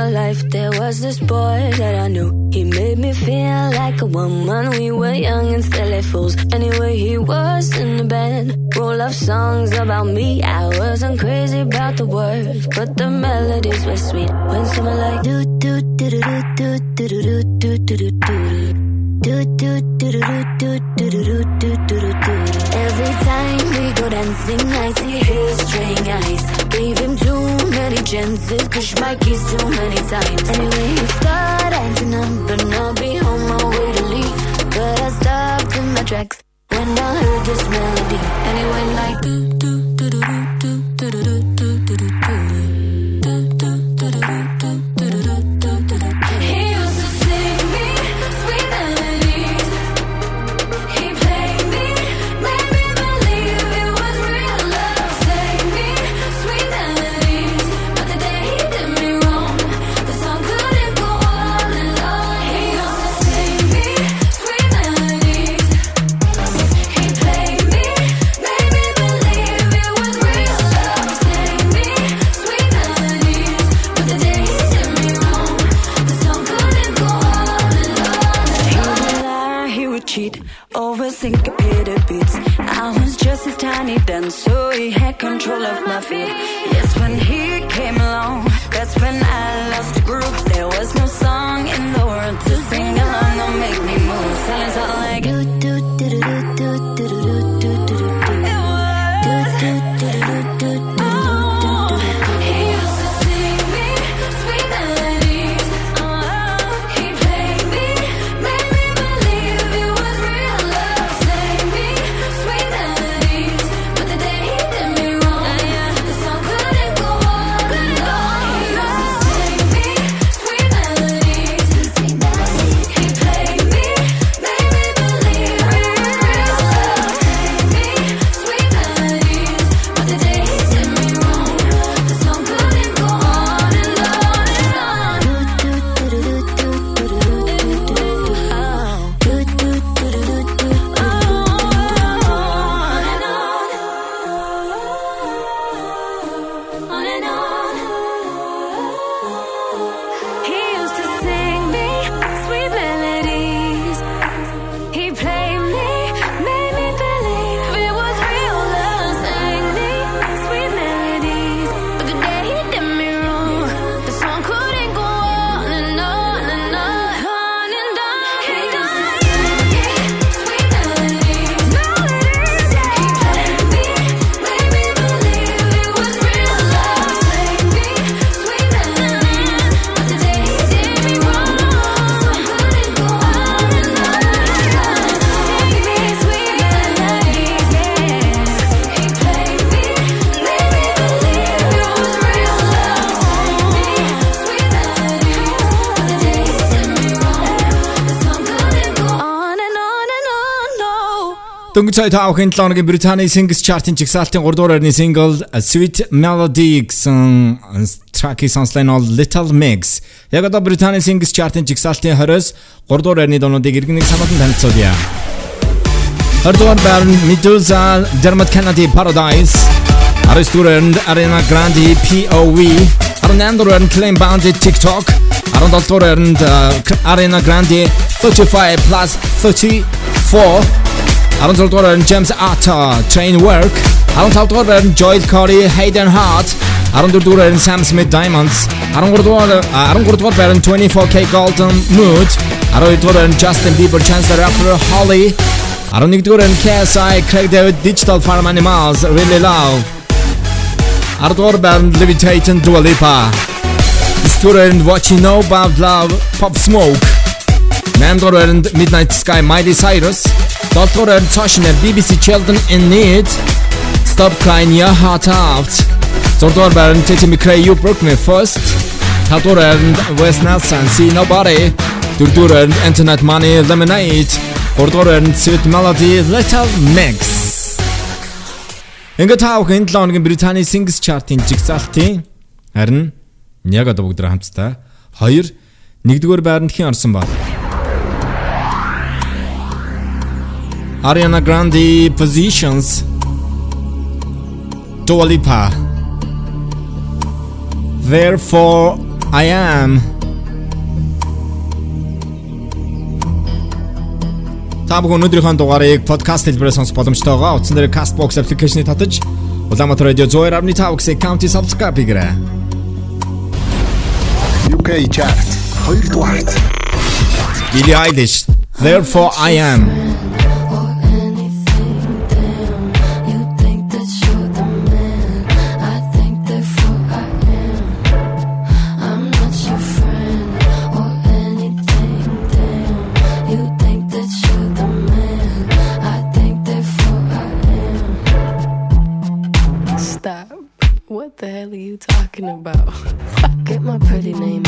whole life, there was this boy that I knew. He made me feel like a woman. We were young and silly fools. Anyway, he was in the band. Roll of songs about me. I wasn't crazy about the words, but the melodies were sweet. When someone like do do do do do do do do do do do do. Do do do do do do do do do do do do. Every time we go dancing, I see his string eyes. Gave him too many chances, push my keys too many times. Anyway, he started acting up, but I'll be on my way to leave. But I stopped in my tracks when I heard this melody. Went like do do do do do do do do his tiny dance, so he had control of my feet. Yes, when he came along, that's when I Дөнгөж сая тав хэн 7 хоногийн Британий Singles Chart-ын жигсаалтын 3 дугаар байрны single A Sweet Melody гэсэн track-ийг сонслоо нь бол Little Mix. Яг одоо Британий Singles Chart-ын жигсаалтын 20-с 3 дугаар байрны дуунуудыг иргэнэг санаатан танилцуулъя. 20 дугаар байрны Medusa, Dermot Kennedy Paradise. 19 дугаар байранд Ariana Grande POV. 18 дугаар байранд Clean Bandit TikTok. 17 дугаар uh, Ariana Grande 35 plus 34 Arun Saltwater and James Arthur, Train Wreck, Arun Saltwater and Joel Corry, Hayden Hart, Arun Durdura and Sam Smith Diamonds, Arun Gurdwar uh, and 24kGoldn Mood, Arun Durdura and Justin Bieber, Chance the Rapper, Holy, Arun to and KSI, Craig David, Digital Farm Animals, Really Love, want to and Levitating Dua Lipa, Student What You Know About Love, Pop Smoke, Mandor and Midnight Sky, Miley Cyrus, 7 дугаар байранд Toshner BBC Children in Need. Stop Crying Your Heart Out. 6 дугаар байранд Teddy McRae You Broke Me First. 7 дугаар байранд Wes Nelson See Nobody. 4 дугаар байранд Internet Money Lemonade. 3 дугаар байранд Sweet Melody Little Mix. Ингээд таа бүхэн 7 хоногийн Британий Singles Chart-ын жигсаалтын харин яг одоо бүгд хамтдаа 2 1-р байранд хэн орсон баг? Ariana Grande Positions. Dua Lipa. Therefore I am. Та бүхэн өнөөдрийнхөө дугаарыг подкаст хэлбэрээр сонсох боломжтой байгаа. Утсан дээр Castbox аппликейшнийг татаж Улаанбаатар радио 102.5 гэсэн county subscribe хийгээрэй. UK chart. 2 дугаарт. Billie Eilish. Therefore I am. talking about? Get my pretty name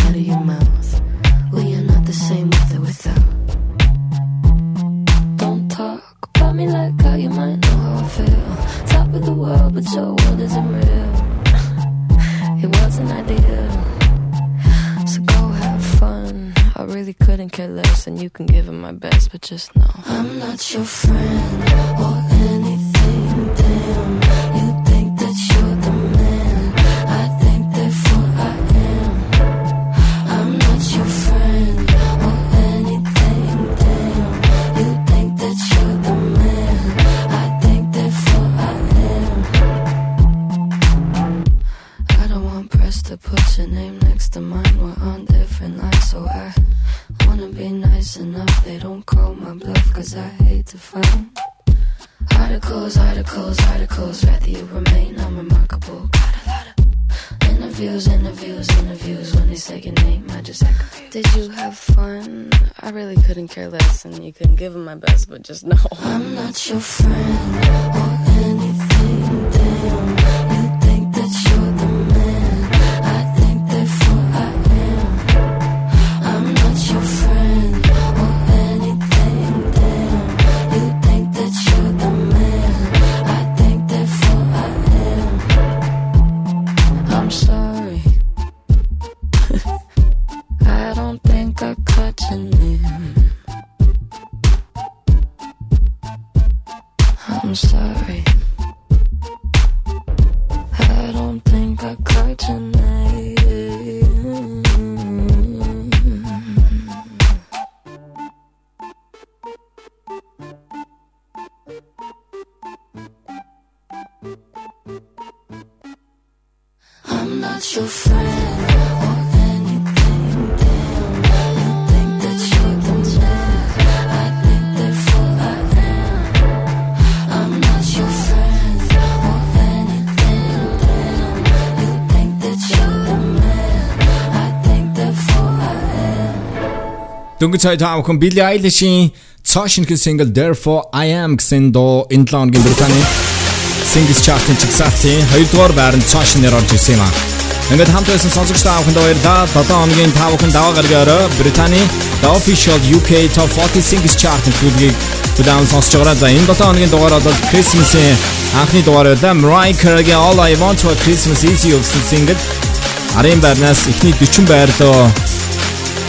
just know. I'm not your friend. өнгө цай таамхан Billie Eilish-ийн цаашинхын single Therefore I Am гэсэн дуу энэ лонгийн Британий Singles Chart-ын чигсалтын 2 дугаар байранд цаашнаар орж ирсэн юм аа. Ингээд хамт байсан сонсогч таамхан баярлалаа. 7 хоногийн таамхан даваа гаргаараа Британий The Official UK Top 40 Singles Chart-ын төлөвийг Түлэн сонсож байгаа. За энэ 7 хоногийн дугаар бол Christmas-ийн анхны дугаар байлаа. Mariah Carey-ийн All I Want for Christmas Is You гэсэн single Арын байрнаас эхний 40 байрлал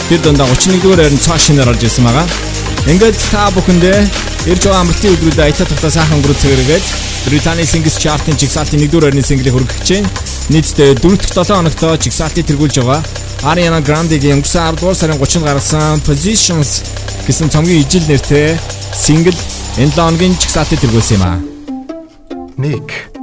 Тэр дондаа 31-р хайрын цаа шинээр орж ирсэн байгаа. Ингээд та бүхэндээ ирж байгаа амралтын өдрүүдэд аялал тогтоо сайхан өнгөрөөж цэгэргээд Британий Singles Chart-ын жигсаалтын 1-р хайрны single-ийг хүргэж чинь нийтдээ 4-7 хоногтой жигсаалтыг тэргүүлж байгаа. Ariana Grande-гийн өнгөрсөн 10 дугаар сарын 30-нд гарсан Positions гэсэн цомгийн ижил нэртэй single энэ лонгийн жигсаалтыг тэргүүлсэн юм аа. Nick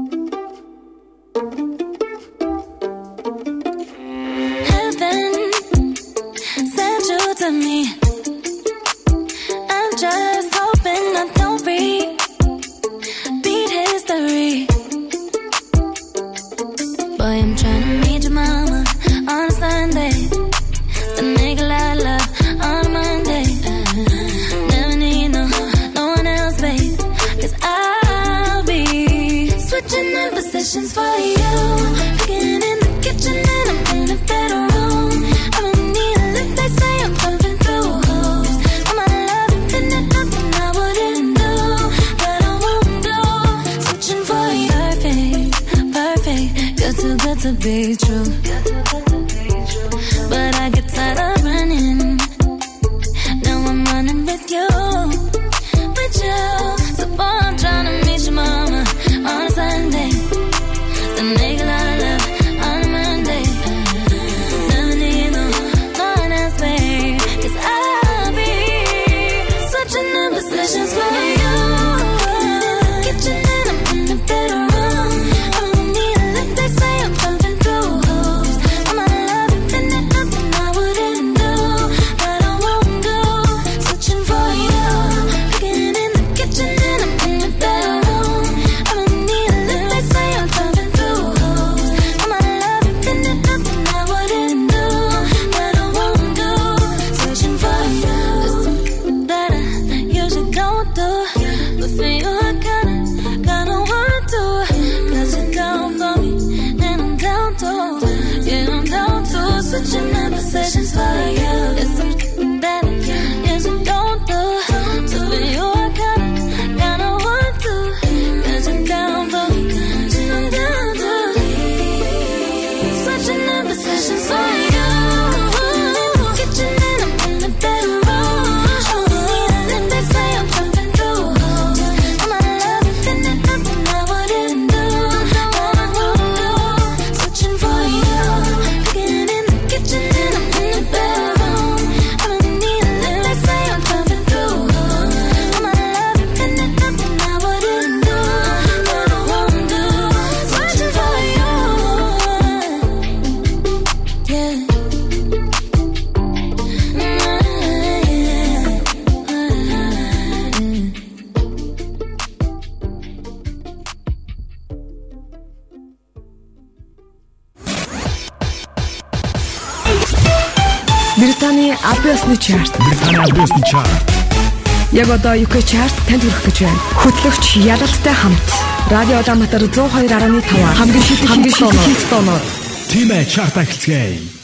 хүрэх гэж байна. Хөтлөгч Ялалтай хамт Радио Улаанбаатар 102.5 хамгийн шилдэг хамгийн шилдэг тоноор Тимэ чарт ахилцгээе.